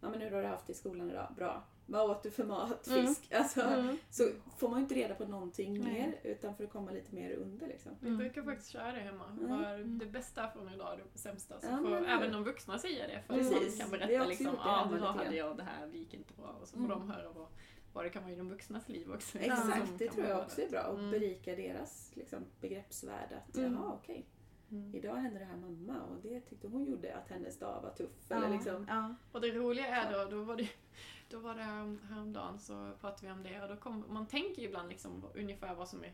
Ja men hur har du haft det i skolan idag? Bra. Vad åt du för mat? Mm. Fisk? Alltså, Mm. Så får man ju inte reda på någonting Nej. mer utan för att komma lite mer under liksom. Vi Mm. brukar faktiskt köra det hemma. Mm. Vad är det bästa från idag och det sämsta? Så Ja, får men- även de vuxna säga det. För Precis. att man kan berätta liksom, hemma men då hade grann." jag det här, det gick inte bra. Och så får Mm. de höra vad, vad det kan vara i de vuxnas liv också. Exakt, det tror jag också är bra. Och Mm. berika deras liksom, begreppsvärld. Att Mm. jaha okej, Mm. idag hände det här mamma och det tyckte hon gjorde att hennes dag var tuff. Ja. Eller liksom, Ja. Och det roliga är då, då var det, då var det härom- häromdagen så pratade vi om det och då kom, man tänker ju ibland liksom ungefär vad som är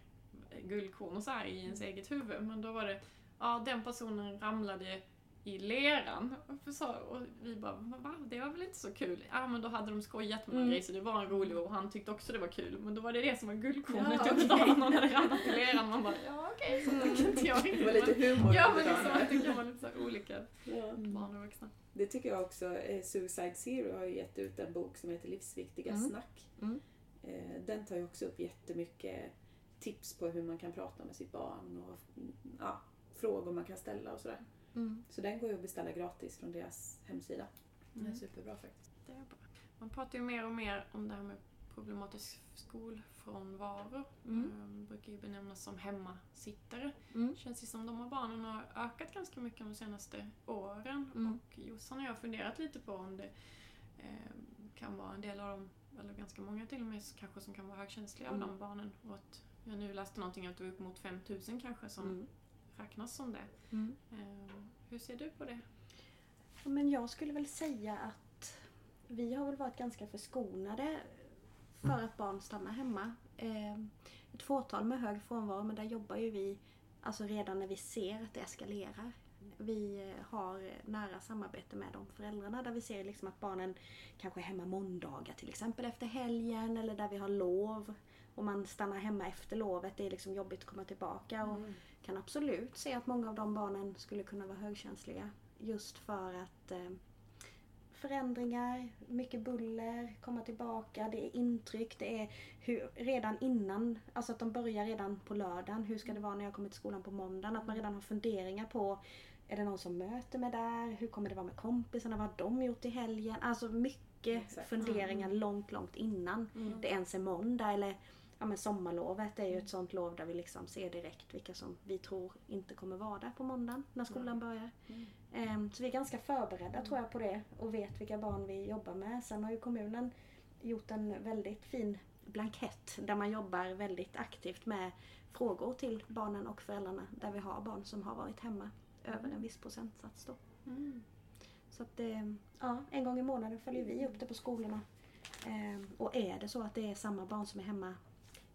guldkorn och så här i ens eget huvud. Men då var det, ja den personen ramlade i leran. Och, så, och vi bara, va? Det var väl inte så kul? Ja men då hade de skojat med någon Mm. grej så det var en rolig och han tyckte också det var kul. Men då var det det som var guldkornet Ja, under dagen. Någon hade ramlat i leran. Man bara, ja okej, så tycker inte jag det var lite humor. Ja men liksom det kan vara lite så olika Ja. barn och vuxna. Det tycker jag också. Eh, Suicide Zero har ju gett ut en bok som heter Livsviktiga Mm. snack. Mm. Eh, Den tar ju också upp jättemycket tips på hur man kan prata med sitt barn och mm, ja, frågor man kan ställa och sådär. Mm. Så den går ju att beställa gratis från deras hemsida. Den är Mm. superbra faktiskt. Det är bra. Man pratar ju mer och mer om det här med problematisk skolfrånvaro. Mm. Mm. brukar ju benämnas som hemmasittare. Mm. Känns ju som de här barnen har ökat ganska mycket de senaste åren. Mm. Och Jossan och jag har funderat lite på om det eh, kan vara en del av dem, eller ganska många till och med, kanske som kan vara högkänsliga av Mm. de barnen. Och att jag nu läste någonting att det var upp mot 5000 kanske som Mm. Räknas som det. Mm. Eh, hur ser du på det? Men jag skulle väl säga att vi har väl varit ganska förskonade för att barn stannar hemma. Eh, Ett fåtal med hög frånvaro men där jobbar ju vi alltså redan när vi ser att det eskalerar. Vi eh, har nära samarbete med de föräldrarna där vi ser liksom att barnen kanske är hemma måndagar till exempel efter helgen eller där vi har lov och man stannar hemma efter lovet. Det är liksom jobbigt att komma tillbaka. Och Mm. Kan absolut se att många av de barnen skulle kunna vara högkänsliga. Just för att eh, förändringar, mycket buller, komma tillbaka, det är intryck, det är hur, redan innan, alltså att de börjar redan på lördagen. Hur ska det vara när jag kommer till skolan på måndagen? Att man redan har funderingar på är det någon som möter mig där? Hur kommer det vara med kompisarna? Vad har de gjort i helgen? Alltså mycket Exakt. funderingar långt, långt innan Mm. det ens är måndag. Eller ja, men sommarlovet är ju ett sånt lov där vi liksom ser direkt vilka som vi tror inte kommer vara där på måndagen när skolan börjar. Mm. Ehm, Så vi är ganska förberedda tror jag på det och vet vilka barn vi jobbar med. Sen har ju kommunen gjort en väldigt fin blankett där man jobbar väldigt aktivt med frågor till barnen och föräldrarna där vi har barn som har varit hemma över en viss procentsats. Då. Mm. Så att det, ja, en gång i månaden följer vi upp det på skolorna. Ehm, och är det så att det är samma barn som är hemma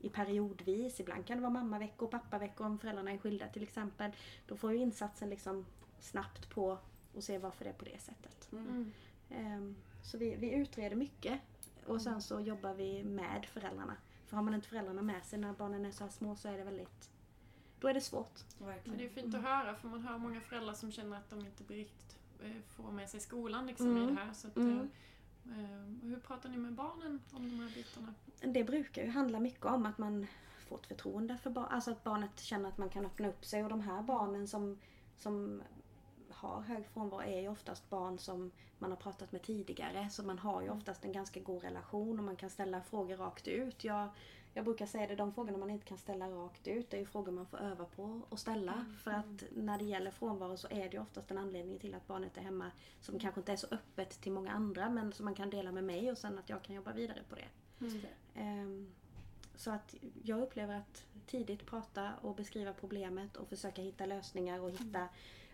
i periodvis, ibland kan det vara mammaveckor och pappaveckor om föräldrarna är skilda till exempel. Då får ju insatsen liksom snabbt på och se varför det är på det sättet. Mm. Mm. Ehm, så vi, vi utreder mycket och sen så jobbar vi med föräldrarna. För har man inte föräldrarna med sig när barnen är så här små så är det väldigt... Då är det svårt. Men Verkligen. det är fint att höra för man hör många föräldrar som känner att de inte riktigt eh, får med sig skolan liksom, Mm. i det här. Så att, Mm. Eh, eh, hur pratar ni med barnen om de här bitarna? Det brukar ju handla mycket om att man får ett förtroende för barn. Alltså att barnet känner att man kan öppna upp sig. Och de här barnen som, som har hög frånvaro är ju oftast barn som man har pratat med tidigare. Så man har ju oftast en ganska god relation och man kan ställa frågor rakt ut. Jag, jag brukar säga det, de frågorna man inte kan ställa rakt ut det är ju frågor man får öva på att ställa. För att när det gäller frånvaro så är det oftast en anledning till att barnet är hemma som kanske inte är så öppet till många andra men som man kan dela med mig och sen att jag kan jobba vidare på det. Ehm, Så att jag upplever att tidigt prata och beskriva problemet och försöka hitta lösningar och hitta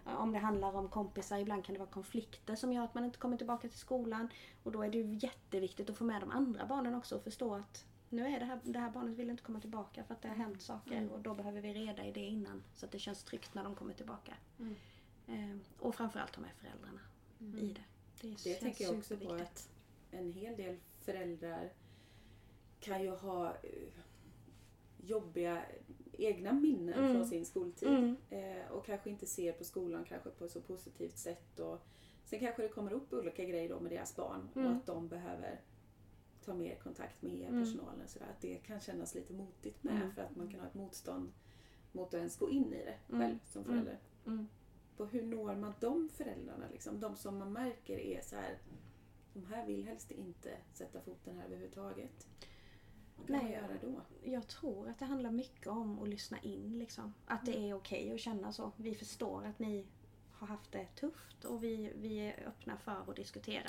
om det handlar om kompisar, ibland kan det vara konflikter som gör att man inte kommer tillbaka till skolan. Och då är det ju jätteviktigt att få med de andra barnen också och förstå att nu är det här, det här barnet vill inte komma tillbaka för att det har hänt saker och då behöver vi reda i det innan så att det känns tryggt när de kommer tillbaka. Mm. Ehm, Och framförallt ha med föräldrarna i det. Det, Det tänker jag också på att en hel del föräldrar kan ju ha eh, jobbiga egna minnen Mm. från sin skoltid. Mm. Eh, och kanske inte ser på skolan kanske på ett så positivt sätt. Och sen kanske det kommer upp olika grejer då med deras barn Mm. och att de behöver ta mer kontakt med er, Mm. personalen. och Sådär. Att det kan kännas lite motigt med Mm. för att man kan ha ett motstånd mot att ens gå in i det Mm. själv som förälder. Mm. På hur når man de föräldrarna? Liksom? De som man märker är så här, de här vill helst inte sätta foten här överhuvudtaget. Vad kan Nej. man göra då? Jag tror att det handlar mycket om att lyssna in. Liksom. Att det är okej att känna så. Vi förstår att ni har haft det tufft och vi, vi är öppna för att diskutera.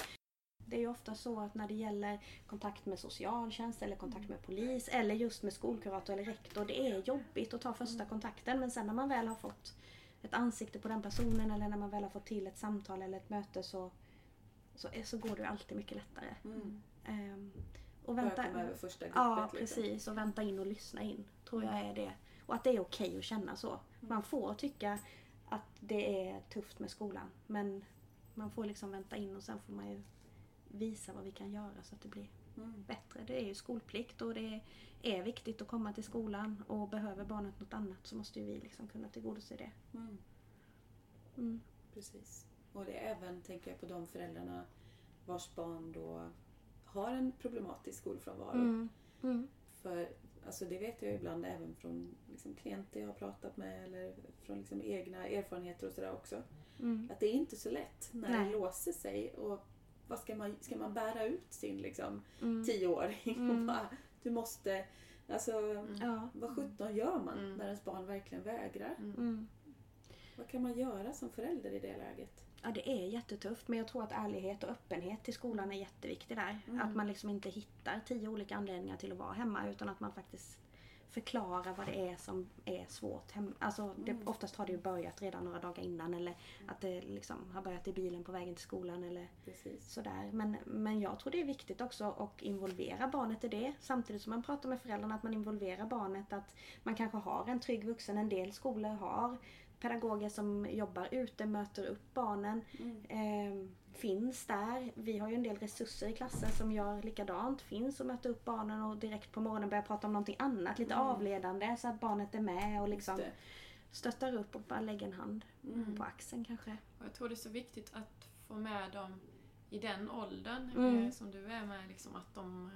Det är ju ofta så att när det gäller kontakt med socialtjänst eller kontakt med polis eller just med skolkurator eller rektor. Det är jobbigt att ta första kontakten men sen när man väl har fått ett ansikte på den personen eller när man väl har fått till ett samtal eller ett möte så, så, så går det ju alltid mycket lättare. Mm. Ehm, och vänta, över första guppet. Ja, liksom. precis. Och vänta in och lyssna in. Tror jag är det. Och att det är okej att känna så. Man får tycka att det är tufft med skolan. Men man får liksom vänta in och sen får man ju visa vad vi kan göra så att det blir Mm. bättre. Det är ju skolplikt och det är viktigt att komma till skolan. Och behöver barnet något annat så måste ju vi liksom kunna tillgodose det. Mm. Mm. Precis. Och det är även, tänker jag, på de föräldrarna vars barn då har en problematisk skolfrånvaro. Mm. Mm. För alltså det vet jag ibland även från liksom, klienter jag har pratat med eller från liksom, egna erfarenheter och sådär också. Mm. Att det är inte så lätt när Nej. det låser sig. Och vad ska man, ska man bära ut sin liksom, Mm. tioåring? Mm. Och bara, du måste, alltså Ja. vad sjutton gör man Mm. när ens barn verkligen vägrar? Mm. Vad kan man göra som förälder i det läget? Ja, det är jättetufft men jag tror att ärlighet och öppenhet till skolan är jätteviktig där. Mm. Att man liksom inte hittar tio olika anledningar till att vara hemma utan att man faktiskt förklarar vad det är som är svårt. Hem, alltså, det, Mm. oftast har det ju börjat redan några dagar innan eller att det liksom har börjat i bilen på vägen till skolan eller Precis. sådär. Men, men jag tror det är viktigt också att involvera barnet i det. Samtidigt som man pratar med föräldrarna att man involverar barnet. Att man kanske har en trygg vuxen. En del skolor har pedagoger som jobbar ute, möter upp barnen. Mm. Eh, finns där. Vi har ju en del resurser i klassen som gör likadant. Finns och möter upp barnen och direkt på morgonen börjar prata om någonting annat. Lite Mm. avledande så att barnet är med och liksom stöttar upp och bara lägger en hand Mm. på axeln kanske. Och jag tror det är så viktigt att få med dem i den åldern Mm. eh, som du är med. Liksom, att de,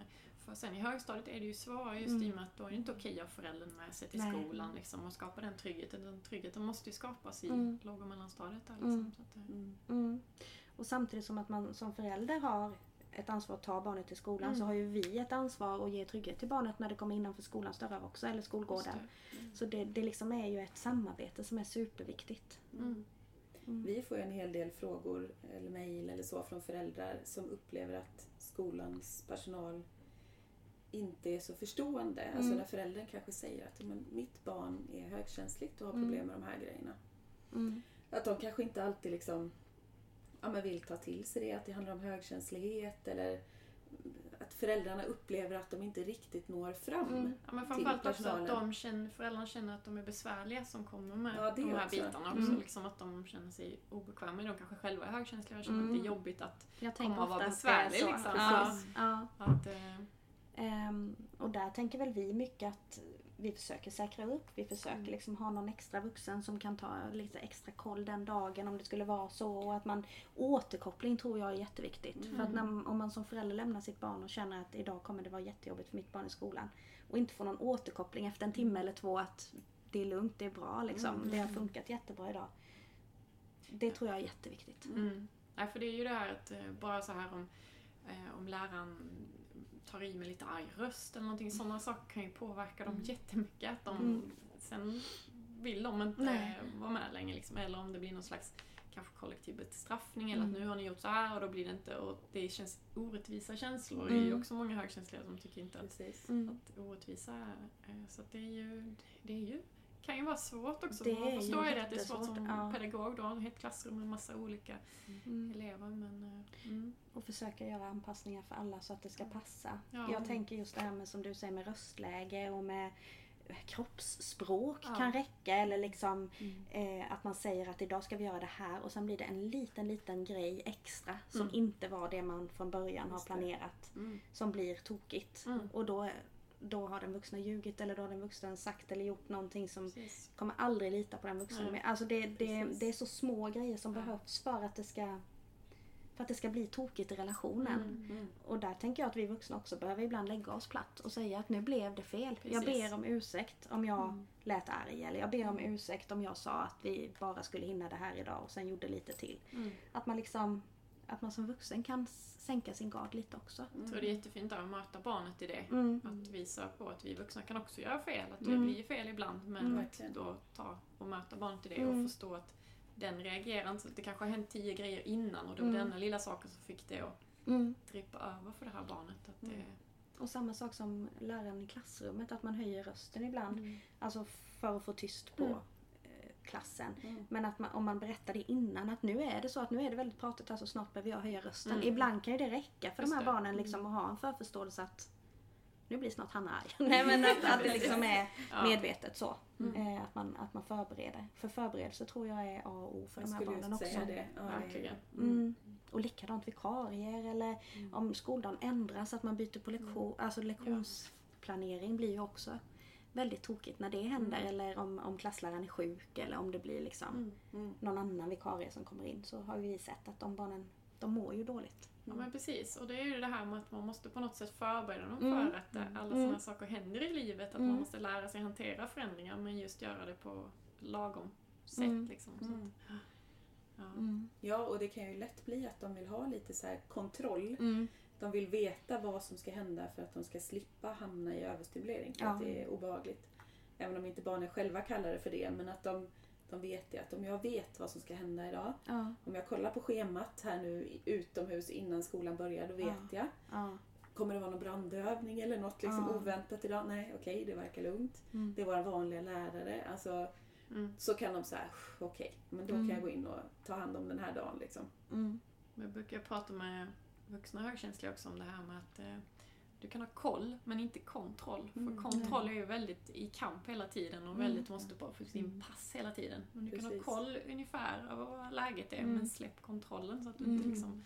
för sen i högstadiet är det ju svårare just Mm. i och med att då är det inte okej att ha föräldern med sig till Nej. skolan liksom, och skapa den tryggheten. Den tryggheten måste ju skapas i Mm. låg och mellanstadiet. Där, liksom, Mm. så att, eh, Mm. Mm. Och samtidigt som att man som förälder har ett ansvar att ta barnet till skolan Mm. så har ju vi ett ansvar att ge trygghet till barnet när det kommer innanför skolans dörrar också, eller skolgården. det. Så det, det liksom är ju ett samarbete som är superviktigt. Mm. Mm. Vi får ju en hel del frågor eller mejl eller så från föräldrar som upplever att skolans personal inte är så förstående. Alltså Mm. när föräldern kanske säger att men, mitt barn är högkänsligt och har Mm. problem med de här grejerna. Mm. Att de kanske inte alltid liksom, ja, men vill ta till sig det, att det handlar om högkänslighet eller att föräldrarna upplever att de inte riktigt når fram. Mm. Ja, men till framförallt också att de känner, föräldrarna känner att de är besvärliga som kommer med Ja, det de här också. bitarna också. Mm. Liksom att de känner sig obekväma. De kanske själva är högkänsliga och känner Mm. att det är jobbigt att Jag Komma och vara ofta att det är besvärlig, så. liksom. Ja. Ja. Att, eh, Ehm, och där tänker väl vi mycket att vi försöker säkra upp. Vi försöker Mm. liksom ha någon extra vuxen som kan ta lite extra koll den dagen om det skulle vara så. Och att man, återkoppling tror jag är jätteviktigt. Mm. För att när, om man som förälder lämnar sitt barn och känner att idag kommer det vara jättejobbigt för mitt barn i skolan. Och inte får någon återkoppling efter en timme eller två att det är lugnt, det är bra liksom. Mm. Det har funkat jättebra idag. Det tror jag är jätteviktigt. Mm. Nej, för det är ju det här att eh, bara så här om, eh, om läraren tar i med lite arg röst eller någonting. Sådana saker kan ju påverka dem Mm. jättemycket. Att de, Mm. Sen vill de inte Nej. vara med längre. Liksom. Eller om det blir någon slags kanske kollektiv bestraffning eller Mm. att nu har ni gjort så här och då blir det inte. Och det känns orättvisa känslor. Det är ju Mm. också många högkänsliga som tycker inte att. Mm. att orättvisa är... Så att det är ju... Det är ju kan ju vara svårt också. Det Man förstår ju det att det är svårt som ja. pedagog. Har ett klassrum med massa olika Mm. elever. Men, eh, mm. Och försöka göra anpassningar för alla så att det ska passa. Ja. Jag tänker just det här med som du säger med röstläge och med kroppsspråk Ja. kan räcka. Eller liksom Mm. eh, att man säger att idag ska vi göra det här och sen blir det en liten, liten grej extra som Mm. inte var det man från början har Just det. planerat. Mm. Som blir tokigt. Mm. Och då, då har den vuxna ljugit eller då har den vuxna sagt eller gjort någonting som Precis. kommer aldrig lita på den vuxna mer. Alltså det, det, det är så små grejer som Ja. behövs för att det ska för att det ska bli tokigt i relationen. Mm. Mm. Och där tänker jag att vi vuxna också behöver ibland lägga oss platt och säga att nu blev det fel. Jag Precis. ber om ursäkt om jag Mm. lät arg eller jag ber om ursäkt om jag sa att vi bara skulle hinna det här idag och sen gjorde lite till. Mm. Att man liksom att man som vuxen kan sänka sin gard lite också. Jag tror det är jättefint att möta barnet i det. Mm. Att visa på att vi vuxna kan också göra fel. Att det Mm. blir fel ibland. Men Mm. att då ta och möta barnet i det Mm. och förstå att den reagerar inte. Det kanske har hänt tio grejer innan och det var Mm. denna lilla saken som fick det att Mm. trippa över för det här barnet. Att det, Mm. Och samma sak som läraren i klassrummet, att man höjer rösten ibland. Mm. Alltså för att få tyst på Mm. Klassen. Mm. Men att man, om man berättar det innan att nu är det så att nu är det väldigt pratigt här så snart behöver jag höja rösten. Mm. Ibland kan ju det räcka för Just de här det. barnen liksom att ha en förförståelse att nu blir snart han arg. Nej men att, att det liksom är medvetet så. Mm. Eh, att, man, att man förbereder. För förberedelse tror jag är A och O för Jag de här barnen också. säga det. Ja, Verkligen. Mm. Och likadant vikarier eller Mm. om skoldagen ändras, att man byter på lektion. Alltså lektionsplanering blir ju också väldigt tokigt när det händer. Mm. Eller om, om klassläraren är sjuk eller om det blir liksom Mm. Mm. någon annan vikarie som kommer in. Så har vi sett att de barnen, de mår ju dåligt. Ja men precis. Och det är ju det här med att man måste på något sätt förbereda dem Mm. för att eh, alla Mm. sådana saker händer i livet. Att Mm. man måste lära sig hantera förändringar men just göra det på lagom sätt. Mm. Liksom. Så Mm. att, Ja. Mm. Ja, och det kan ju lätt bli att de vill ha lite så här kontroll. Mm. De vill veta vad som ska hända för att de ska slippa hamna i överstimulering. För Ja. att det är obehagligt. Även om inte barnen själva kallar det för det. Men att de, de vet det. Att om jag vet vad som ska hända idag. Ja, Om jag kollar på schemat här nu utomhus innan skolan börjar. Då vet Ja. jag. ja. Kommer det vara någon brandövning eller något liksom Ja. oväntat idag? Nej, okej, det verkar lugnt. Mm. Det är våra vanliga lärare. Alltså, Mm. så kan de säga, okej, men då Mm. kan jag gå in och ta hand om den här dagen. Liksom. Mm. Jag brukar prata med vuxna högkänsliga också om det här med att eh, du kan ha koll men inte kontroll. Mm. För kontroll är ju väldigt i kamp hela tiden och Mm. väldigt måste bara få din Mm. pass hela tiden. Men du kan Precis. ha koll ungefär över vad läget är Mm. men släpp kontrollen så att du inte Mm. liksom...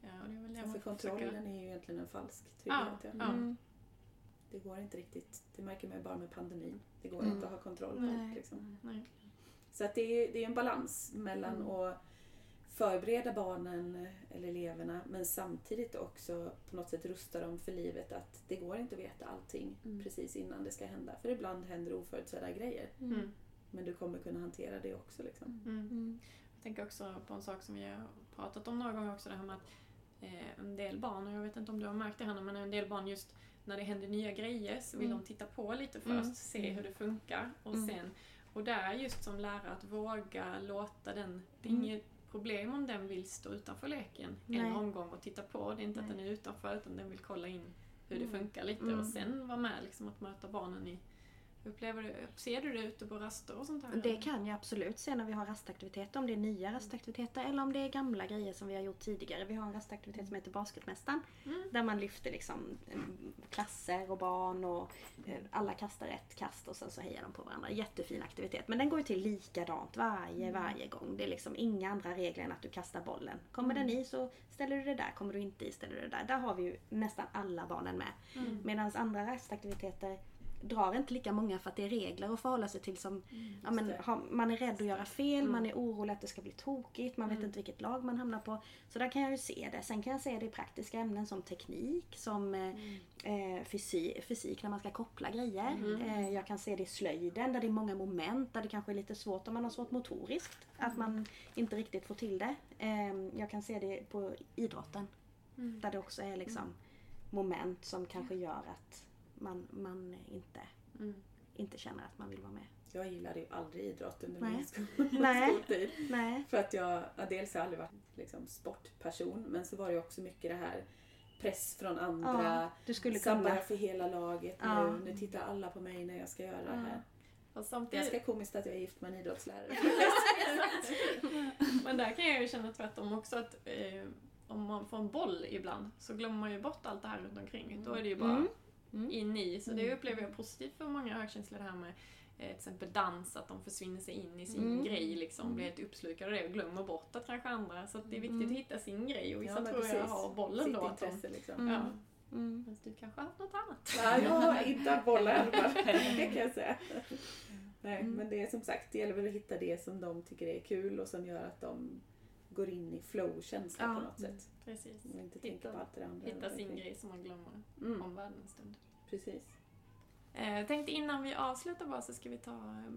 Ja, och det är väl det får kontrollen försöka- är ju egentligen en falsk trygghet. Ja. ja. Mm. Det går inte riktigt. Det märker man ju bara med pandemin. Det går Mm. inte att ha kontroll på allt. Liksom. Så att det är, det är en balans mellan Mm. att förbereda barnen eller eleverna men samtidigt också på något sätt rusta dem för livet att det går inte att veta allting Mm. precis innan det ska hända. För ibland händer oförutsedda grejer. Mm. Men du kommer kunna hantera det också. Liksom. Mm. Mm. Jag tänker också på en sak som vi har pratat om några gånger också, det här med att eh, en del barn, och jag vet inte om du har märkt det Hanna, men en del barn just när det händer nya grejer så vill Mm. de titta på lite först, Mm. se hur det funkar och Mm. sen, och där just som lärare att våga låta den, det är Mm. inget problem om den vill stå utanför leken Nej. en omgång och titta på, det är inte att Nej. den är utanför utan den vill kolla in hur det Mm. funkar lite Mm. och sen vara med liksom att möta barnen i Upplever du, ser du det ute på raster och sånt här? Det kan jag absolut se när vi har rastaktiviteter, om det är nya rastaktiviteter eller om det är gamla grejer som vi har gjort tidigare. Vi har en rastaktivitet som heter Basketmästaren Mm. där man lyfter liksom eh, klasser och barn och eh, alla kastar ett kast och sen så hejar de på varandra. Jättefin aktivitet. Men den går ju till likadant varje, varje gång. Det är liksom inga andra regler än att du kastar bollen. Kommer den i så ställer du det där, kommer du inte i ställer du det där. Där har vi ju nästan alla barnen med. Mm. Medan andra rastaktiviteter drar inte lika många för att det är regler att förhålla sig till som ja, men, har, man är rädd att göra fel, Mm. man är orolig att det ska bli tokigt, man vet Mm. inte vilket lag man hamnar på. Så där kan jag ju se det. Sen kan jag se det i praktiska ämnen som teknik, som eh, eh, fysik, fysik när man ska koppla grejer. Mm. Eh, jag kan se det i slöjden där det är många moment där det kanske är lite svårt om man har svårt motoriskt. Att man inte riktigt får till det. Eh, jag kan se det på idrotten Mm. där det också är liksom moment som kanske gör att man, man inte, Mm. inte känner att man vill vara med. Jag gillade ju aldrig idrott under Nej. min skol- Nej. skoltid. Nej. För att jag, ja, dels har jag aldrig varit liksom, sportperson men så var det också mycket det här press från andra. Ja, du skulle Samla kunna... för hela laget Ja. nu. Nu tittar alla på mig när jag ska göra det Ja. här. Och Det är samtidigt, ganska komiskt att jag är gift med en idrottslärare. men där kan jag ju känna tvärtom också att eh, om man får en boll ibland så glömmer man ju bort allt det här runt omkring. Då är det ju bara Mm. Mm. in i. Så det Mm. upplever jag positivt för många högkänsliga det här med eh, till exempel dans, att de försvinner sig in i sin Mm. grej liksom, Mm. blir helt uppslukade av det och glömmer bort att kanske andra. Så det är viktigt Mm. att hitta sin grej och vissa Ja, tror jag precis. har bollen Sitt då. Att de, intresse liksom. Mm. ja, Mm. men du kanske har haft något annat. Nej, jag har inte haft bollar i alla fall. Det kan jag säga. Nej, Mm. men det är som sagt, det gäller väl att hitta det som de tycker är kul och som gör att de går in i flow-känsla Ja. på något sätt. Precis. Och inte tänker på Hitta, allt det andra. hitta sin grej som man glömmer Mm, omvärlden en stund. precis. Eh, Jag tänkte innan vi avslutar bara så ska vi ta eh,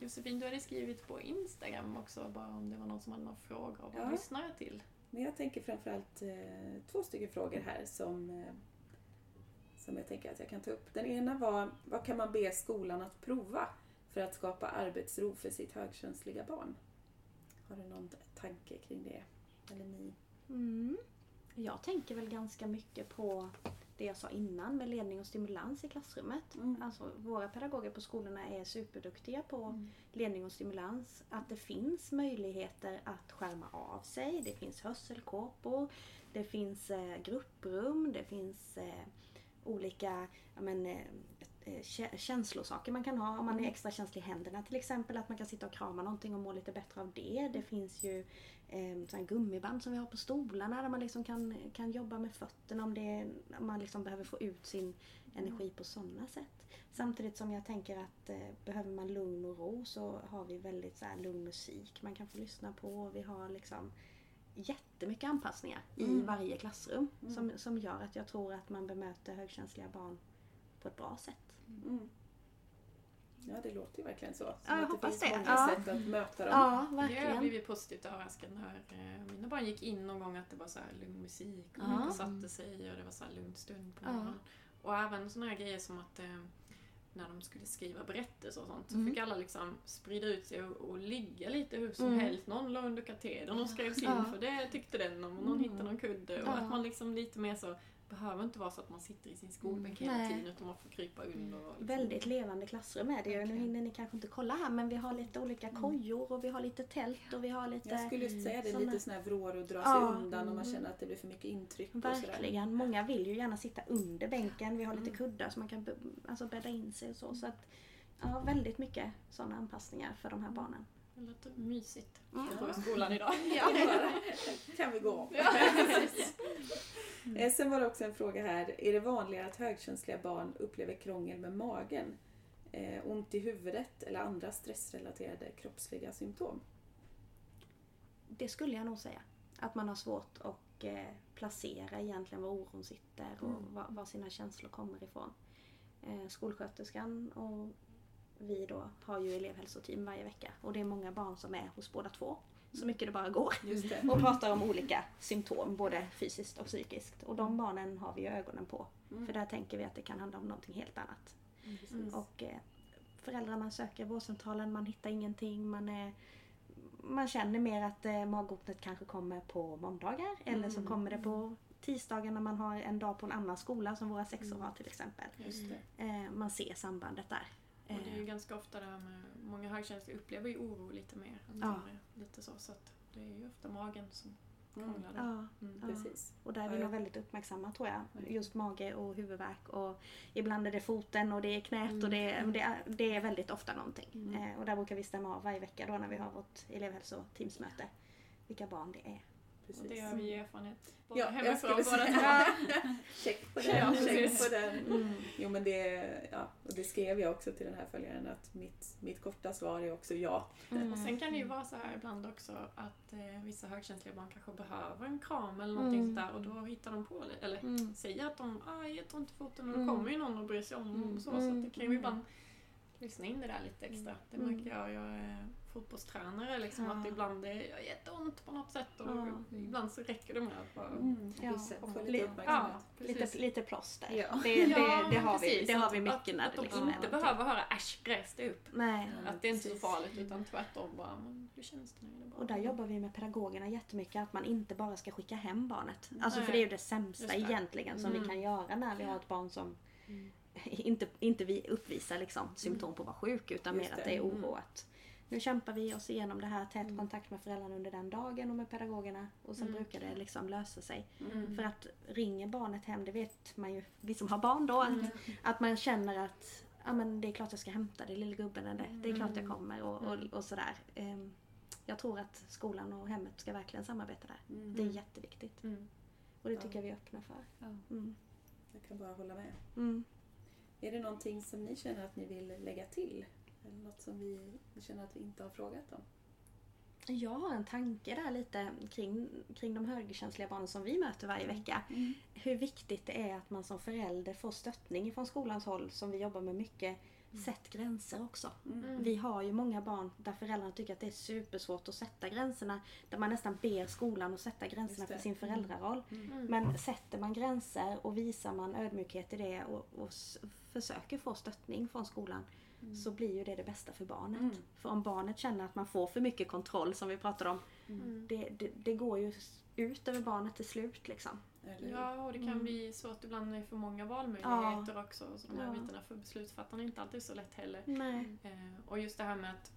Josefin, du hade skrivit på Instagram också bara om det var någon som hade några frågor. Vad Ja. lyssnar jag till? Men jag tänker framförallt eh, två stycken frågor här som, eh, som jag tänker att jag kan ta upp. Den ena var, vad kan man be skolan att prova för att skapa arbetsro för sitt högkänsliga barn? Har du någon tanke kring det? Eller ni? Mm. Jag tänker väl ganska mycket på det jag sa innan med ledning och stimulans i klassrummet. Mm. Alltså, våra pedagoger på skolorna är superduktiga på Mm. ledning och stimulans. Att det finns möjligheter att skärma av sig. Det finns hörselkåpor, det finns eh, grupprum, det finns eh, olika ja, men, eh, känslosaker man kan ha. Om man är extra känslig i händerna till exempel, att man kan sitta och krama någonting och må lite bättre av det. Det finns ju eh, gummiband som vi har på stolarna där man liksom kan, kan jobba med fötterna om, det om man liksom behöver få ut sin energi på sådana sätt. Samtidigt som jag tänker att eh, behöver man lugn och ro så har vi väldigt så lugn musik man kan få lyssna på. Vi har liksom jättemycket anpassningar i Mm. varje klassrum Mm. som, som gör att jag tror att man bemöter högkänsliga barn på ett bra sätt. Mm. Ja, det låter ju verkligen så. Som Ja, jag att det hoppas finns det. många Ja. sätt att möta dem. Ja, Jag verkligen. blivit positivt överraskad när eh, mina barn gick in någon gång att det var så här lugn musik och Ja. satte sig och det var så här lugn stund på Ja. morgonen. Och även såna här grejer som att eh, när de skulle skriva berättelser och sånt så Mm. fick alla liksom sprida ut sig och, och ligga lite hur som Mm. helst. Någon la under katedern och skrev sin Ja. för det tyckte den om och någon Mm. hittade någon kudde. Och Ja. att man liksom lite mer så behöver inte vara så att man sitter i sin skolbänk hela Nej. tiden utan man får krypa under. Och liksom. Väldigt levande klassrum är det ju. Nu hinner ni kanske inte kolla här men vi har lite olika kojor och vi har lite tält och vi har lite... Jag skulle just säga det, Såna- lite sån här vrår och dra sig Ja. undan om man Mm. känner att det blir för mycket intryck och. Verkligen. Många vill ju gärna sitta under bänken. Vi har lite Mm. kuddar så man kan alltså bädda in sig och så. så att, ja, väldigt mycket sådana anpassningar för de här barnen. Det låter mysigt. Mm. Jag skolan idag. Ja, kan vi gå om. Eh, Sen var det också en fråga här. Är det vanligare att högkänsliga barn upplever krångel med magen, eh, ont i huvudet eller andra stressrelaterade kroppsliga symptom? Det skulle jag nog säga. Att man har svårt att eh, placera egentligen var oron sitter och Mm. var, var sina känslor kommer ifrån. Eh, skolsköterskan och vi då har ju elevhälsoteam varje vecka och det är många barn som är hos båda två. Så mycket det bara går. Just det. Och pratar om olika symptom, både fysiskt och psykiskt. Och de barnen har vi ju ögonen på. Mm. För där tänker vi att det kan handla om någonting helt annat. Precis. Och eh, föräldrarna söker vårdcentralen, man hittar ingenting. Man, är, man känner mer att eh, maghotet kanske kommer på måndagar. Eller så Mm. kommer det på tisdagar när man har en dag på en annan skola som våra sexor Mm. har till exempel. Just det. Eh, man ser sambandet där. Och det är ju Eh, ganska ofta det här med, många högkänsliga upplever ju oro lite mer än Ja. Lite så, så att det är ju ofta magen som Mm. krånglar. ja. Mm. Precis. Och där är vi Ja, nog ja. väldigt uppmärksamma tror jag. Ja. Just mage och huvudvärk och ibland är det foten och det är knät Mm. och det är, det, är, det är väldigt ofta någonting. Mm. Eh, och där brukar vi stämma av varje vecka då när vi har vårt elevhälsoteamsmöte. Vilka barn det är. Och Precis. det har vi erfarenhet både Ja, jag hemifrån skulle båda två. Check på Ja, den, check precis. på den. Mm. Jo men det, ja, och det skrev jag också till den här följaren att mitt, mitt korta svar är också ja. Mm. Och sen kan det ju vara så här ibland också att eh, vissa högkänsliga barn kanske behöver en kram eller någonting Mm. sånt där och då hittar de på det. Eller Mm. säger att de ah, jag har ont i foten och Mm. då kommer ju någon och bryr sig om Mm. och så. Så Mm. att det kan ju ibland lyssna in det där lite extra. Det Mm. märker jag. Jag är fotbollstränare liksom Ja. att ibland det gör jätteont på något sätt och Ja. ibland så räcker det med att bara Mm. Ja. Får Lite- uppmärksamhet. Lite, precis. lite plåster. Ja. Det, det, Ja, det, har vi, det har vi Att- mycket när att det de liksom är inte någonting. behöver höra äsch, gräs dig upp. Nej. Ja, Att det är inte är så farligt utan tvärtom bara, men hur känns det nu? Det? Och där jobbar vi med pedagogerna jättemycket att man inte bara ska skicka hem barnet. Alltså Nej. för det är ju det sämsta det. egentligen som Mm. vi kan göra när vi har ett barn som Mm. inte, inte vi uppvisar liksom symptom på att vara sjuk utan Just mer att det. det är oro. Mm. Nu kämpar vi oss igenom det här, tät Mm. kontakt med föräldrarna under den dagen och med pedagogerna och sen Mm. brukar det liksom lösa sig. Mm. För att ringer barnet hem, det vet man ju, vi som har barn då, att, Mm. att man känner att ja, men det är klart jag ska hämta dig lille gubben eller det är klart jag Mm. kommer och, och, Mm. och sådär. Ehm, Jag tror att skolan och hemmet ska verkligen samarbeta där. Mm. Det är jätteviktigt Mm. och det Ja. tycker jag vi är öppna för. Ja. Mm. Jag kan bara hålla med. Mm. Är det någonting som ni känner att ni vill lägga till? Eller något som vi känner att vi inte har frågat om? Jag har en tanke där lite kring, kring de högkänsliga barnen som vi möter varje vecka. Hur viktigt det är att man som förälder får stöttning från skolans håll som vi jobbar med mycket. Sätt gränser också. Mm. Mm. Vi har ju många barn där föräldrarna tycker att det är supersvårt att sätta gränserna. Där man nästan ber skolan att sätta gränserna det. för sin föräldraroll. Mm. Men sätter man gränser och visar man ödmjukhet i det och, och försöker få stöttning från skolan så blir ju det det bästa för barnet. Mm. För om barnet känner att man får för mycket kontroll som vi pratade om. Mm. Det, det, det går ju ut över barnet till slut liksom. Eller? Ja, och det kan Mm. bli så att ibland är det för många valmöjligheter också. Så de här Ja. bitarna för beslutsfattarna är inte alltid så lätt heller. Nej. Eh, och just det här med att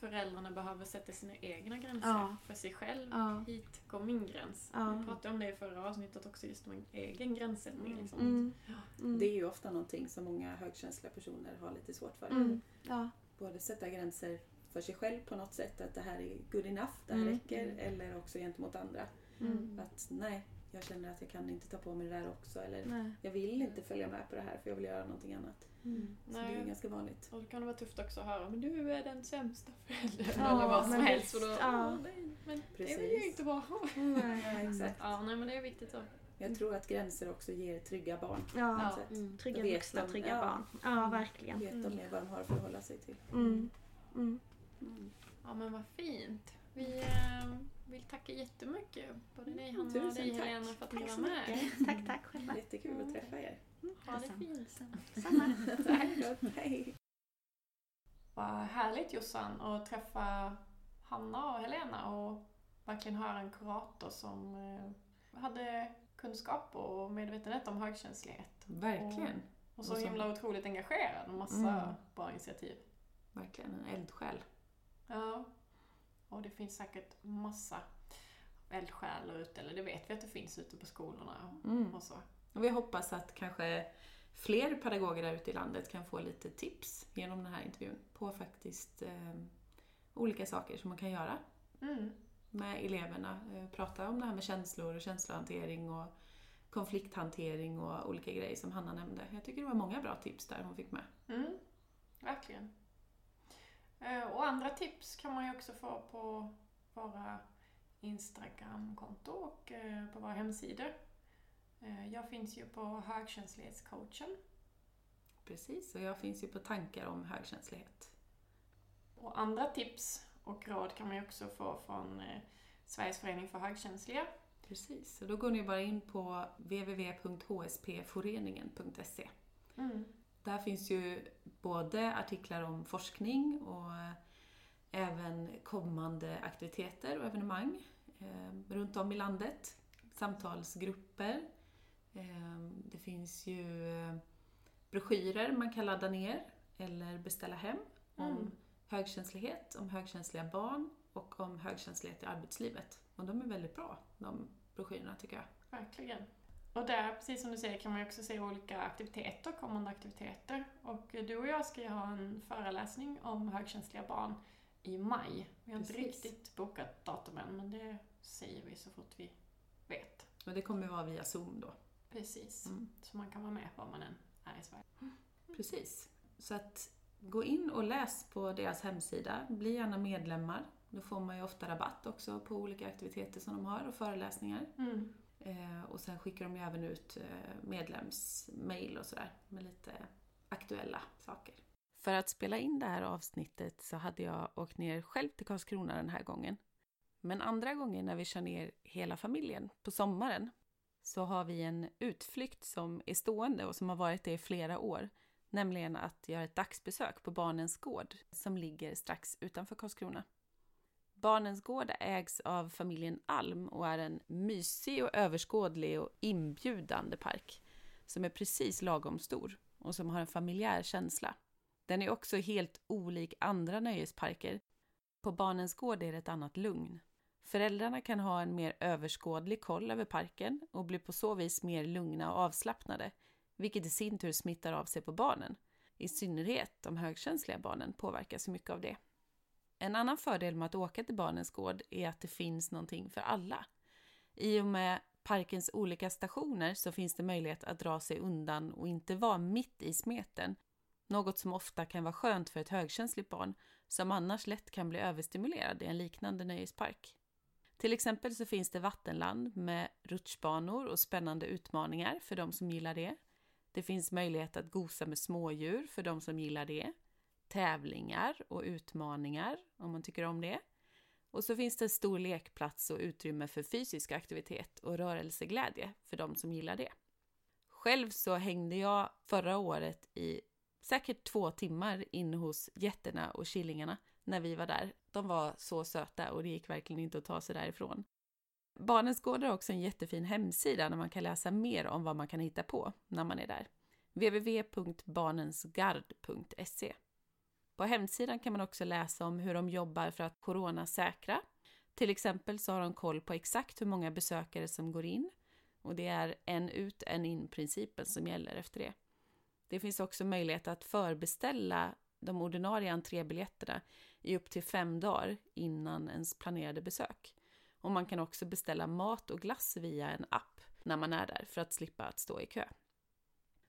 föräldrarna behöver sätta sina egna gränser Ja. för sig själv. Ja. Hit går min gräns. Ja. Vi pratade om det i förra avsnittet också, just om en egen gränssättning. Mm. Liksom. Mm. Mm. Det är ju ofta någonting som många högkänsliga personer har lite svårt för. Mm. Ja. Både sätta gränser för sig själv på något sätt, att det här är good enough, det här Mm. räcker, eller också gentemot andra. Mm. Att nej, jag känner att jag kan inte ta på mig det där också, eller Nej. jag vill inte följa med på det här för jag vill göra någonting annat. Mm. Så det är Nej. ganska vanligt. Och då kan det vara tufft också att höra, men du är den sämsta föräldern. Ja, eller vad som helst. Och då, ja. "Åh, nej, men det Precis. vill ju inte vara. Nej. Exakt. Ja, nej, men det är viktigt att Jag tror att gränser också ger trygga barn. Ja, Mm. trygga Då vet vuxna, de, trygga ja. barn. Ja, verkligen. vet de mer vad de har att förhålla sig till. Mm. Mm. Mm. Ja men vad fint. Vi eh, vill tacka jättemycket både dig Hanna och dig. Helena för att ni var med. Tack, tack själva. Jättekul att träffa er. Ha det fint. Samma. Tack. Vad härligt Jossan att träffa Hanna och Helena och verkligen höra en kurator som eh, hade kunskap och medvetenhet om högkänslighet. Verkligen. Och så Och så- himla otroligt engagerad och massa Mm. bra initiativ. Verkligen en eldsjäl. Ja. Och det finns säkert massa eldsjälar ute, eller det vet vi att det finns ute på skolorna och, Mm. och så. Och vi hoppas att kanske fler pedagoger där ute i landet kan få lite tips genom den här intervjun på faktiskt eh, olika saker som man kan göra Mm. med eleverna. Eh, prata om det här med känslor och känslohantering och konflikthantering och olika grejer som Hanna nämnde. Jag tycker det var många bra tips där hon fick med. Mm, verkligen. Eh, Och andra tips kan man ju också få på våra Instagramkonto och eh, på våra hemsidor. Eh, Jag finns ju på högkänslighetscoachen Precis, och jag finns ju på tankar om högkänslighet. och andra tips och råd kan man ju också få från eh, Sveriges förening för högkänsliga. Precis, och då går ni bara in på www.hspforeningen.se. Mm. Där finns ju både artiklar om forskning och eh, även kommande aktiviteter och evenemang runt om i landet. Samtalsgrupper. Eh, det finns ju eh, broschyrer man kan ladda ner eller beställa hem om Mm. högkänslighet, om högkänsliga barn och om högkänslighet i arbetslivet. Och de är väldigt bra, de broschyrerna tycker jag. Verkligen. Och där, precis som du säger, kan man ju också se olika aktiviteter, kommande aktiviteter. Och du och jag ska ju ha en föreläsning om högkänsliga barn i maj. Vi har inte Precis. riktigt bokat datum än, men det säger vi så fort vi vet. Och det kommer vara via Zoom då. Precis. Mm. Så man kan vara med var man än är i Sverige. Precis. Så att gå in och läs på deras hemsida. Bli gärna medlemmar. Då får man ju ofta rabatt också på olika aktiviteter som de har och föreläsningar. Mm. Eh, och sen skickar de ju även ut eh, medlemsmail och sådär med lite aktuella saker. För att spela in det här avsnittet så hade jag åkt ner själv till Karlskrona den här gången. Men andra gånger när vi kör ner hela familjen på sommaren så har vi en utflykt som är stående och som har varit det i flera år. Nämligen att göra ett dagsbesök på Barnens Gård som ligger strax utanför Karlskrona. Barnens Gård ägs av familjen Alm och är en mysig och överskådlig och inbjudande park som är precis lagom stor och som har en familjär känsla. Den är också helt olik andra nöjesparker. På Barnens Gård är det ett annat lugn. Föräldrarna kan ha en mer överskådlig koll över parken och blir på så vis mer lugna och avslappnade, vilket i sin tur smittar av sig på barnen. I synnerhet de högkänsliga barnen påverkas mycket av det. En annan fördel med att åka till Barnens Gård är att det finns någonting för alla. I och med parkens olika stationer så finns det möjlighet att dra sig undan och inte vara mitt i smeten. Något som ofta kan vara skönt för ett högkänsligt barn som annars lätt kan bli överstimulerad i en liknande nöjespark. Till exempel så finns det vattenland med rutschbanor och spännande utmaningar för de som gillar det. Det finns möjlighet att gosa med smådjur för de som gillar det. Tävlingar och utmaningar om man tycker om det. Och så finns det en stor lekplats och utrymme för fysisk aktivitet och rörelseglädje för de som gillar det. Själv så hängde jag förra året i säkert två timmar inne hos getterna och killingarna när vi var där. De var så söta och det gick verkligen inte att ta sig därifrån. Barnens Gård har också en jättefin hemsida där man kan läsa mer om vad man kan hitta på när man är där. www.barnensgard.se På hemsidan kan man också läsa om hur de jobbar för att coronasäkra. Till exempel så har de koll på exakt hur många besökare som går in och det är en ut, en in-principen som gäller efter det. Det finns också möjlighet att förbeställa de ordinarie entrébiljetterna i upp till fem dagar innan ens planerade besök. Och man kan också beställa mat och glass via en app när man är där för att slippa att stå i kö.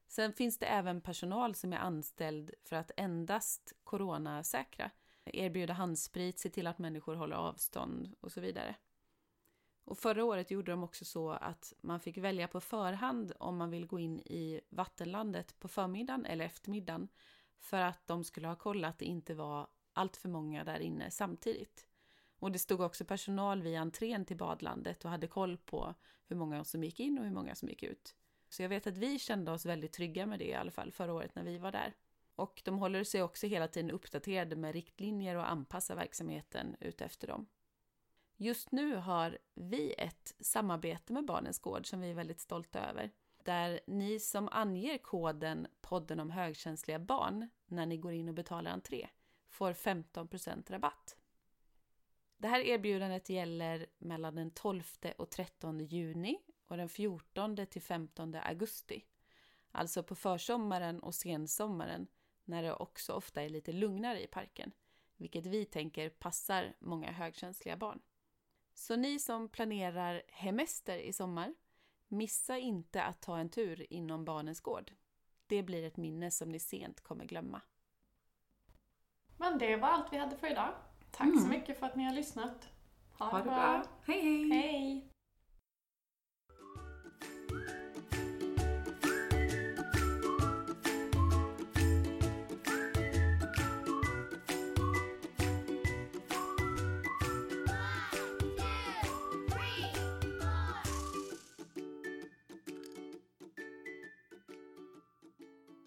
Sen finns det även personal som är anställd för att endast coronasäkra, erbjuda handsprit, se till att människor håller avstånd och så vidare. Och förra året gjorde de också så att man fick välja på förhand om man vill gå in i vattenlandet på förmiddagen eller eftermiddagen för att de skulle ha koll att det inte var allt för många där inne samtidigt. Och det stod också personal vid entrén till badlandet och hade koll på hur många som gick in och hur många som gick ut. Så jag vet att vi kände oss väldigt trygga med det i alla fall förra året när vi var där. Och de håller sig också hela tiden uppdaterade med riktlinjer och anpassar verksamheten utefter dem. Just nu har vi ett samarbete med Barnens Gård som vi är väldigt stolta över. Där ni som anger koden podden om högkänsliga barn när ni går in och betalar entré får 15% rabatt. Det här erbjudandet gäller mellan den 12 och 13 juni och den 14 till 15 augusti. Alltså på försommaren och sensommaren när det också ofta är lite lugnare i parken, vilket vi tänker passar många högkänsliga barn. Så ni som planerar hemester i sommar, missa inte att ta en tur inom Barnens Gård. Det blir ett minne som ni sent kommer glömma. Men det var allt vi hade för idag. Tack så mycket för att ni har lyssnat. Ha, Ha det bra. Hej hej! Hej!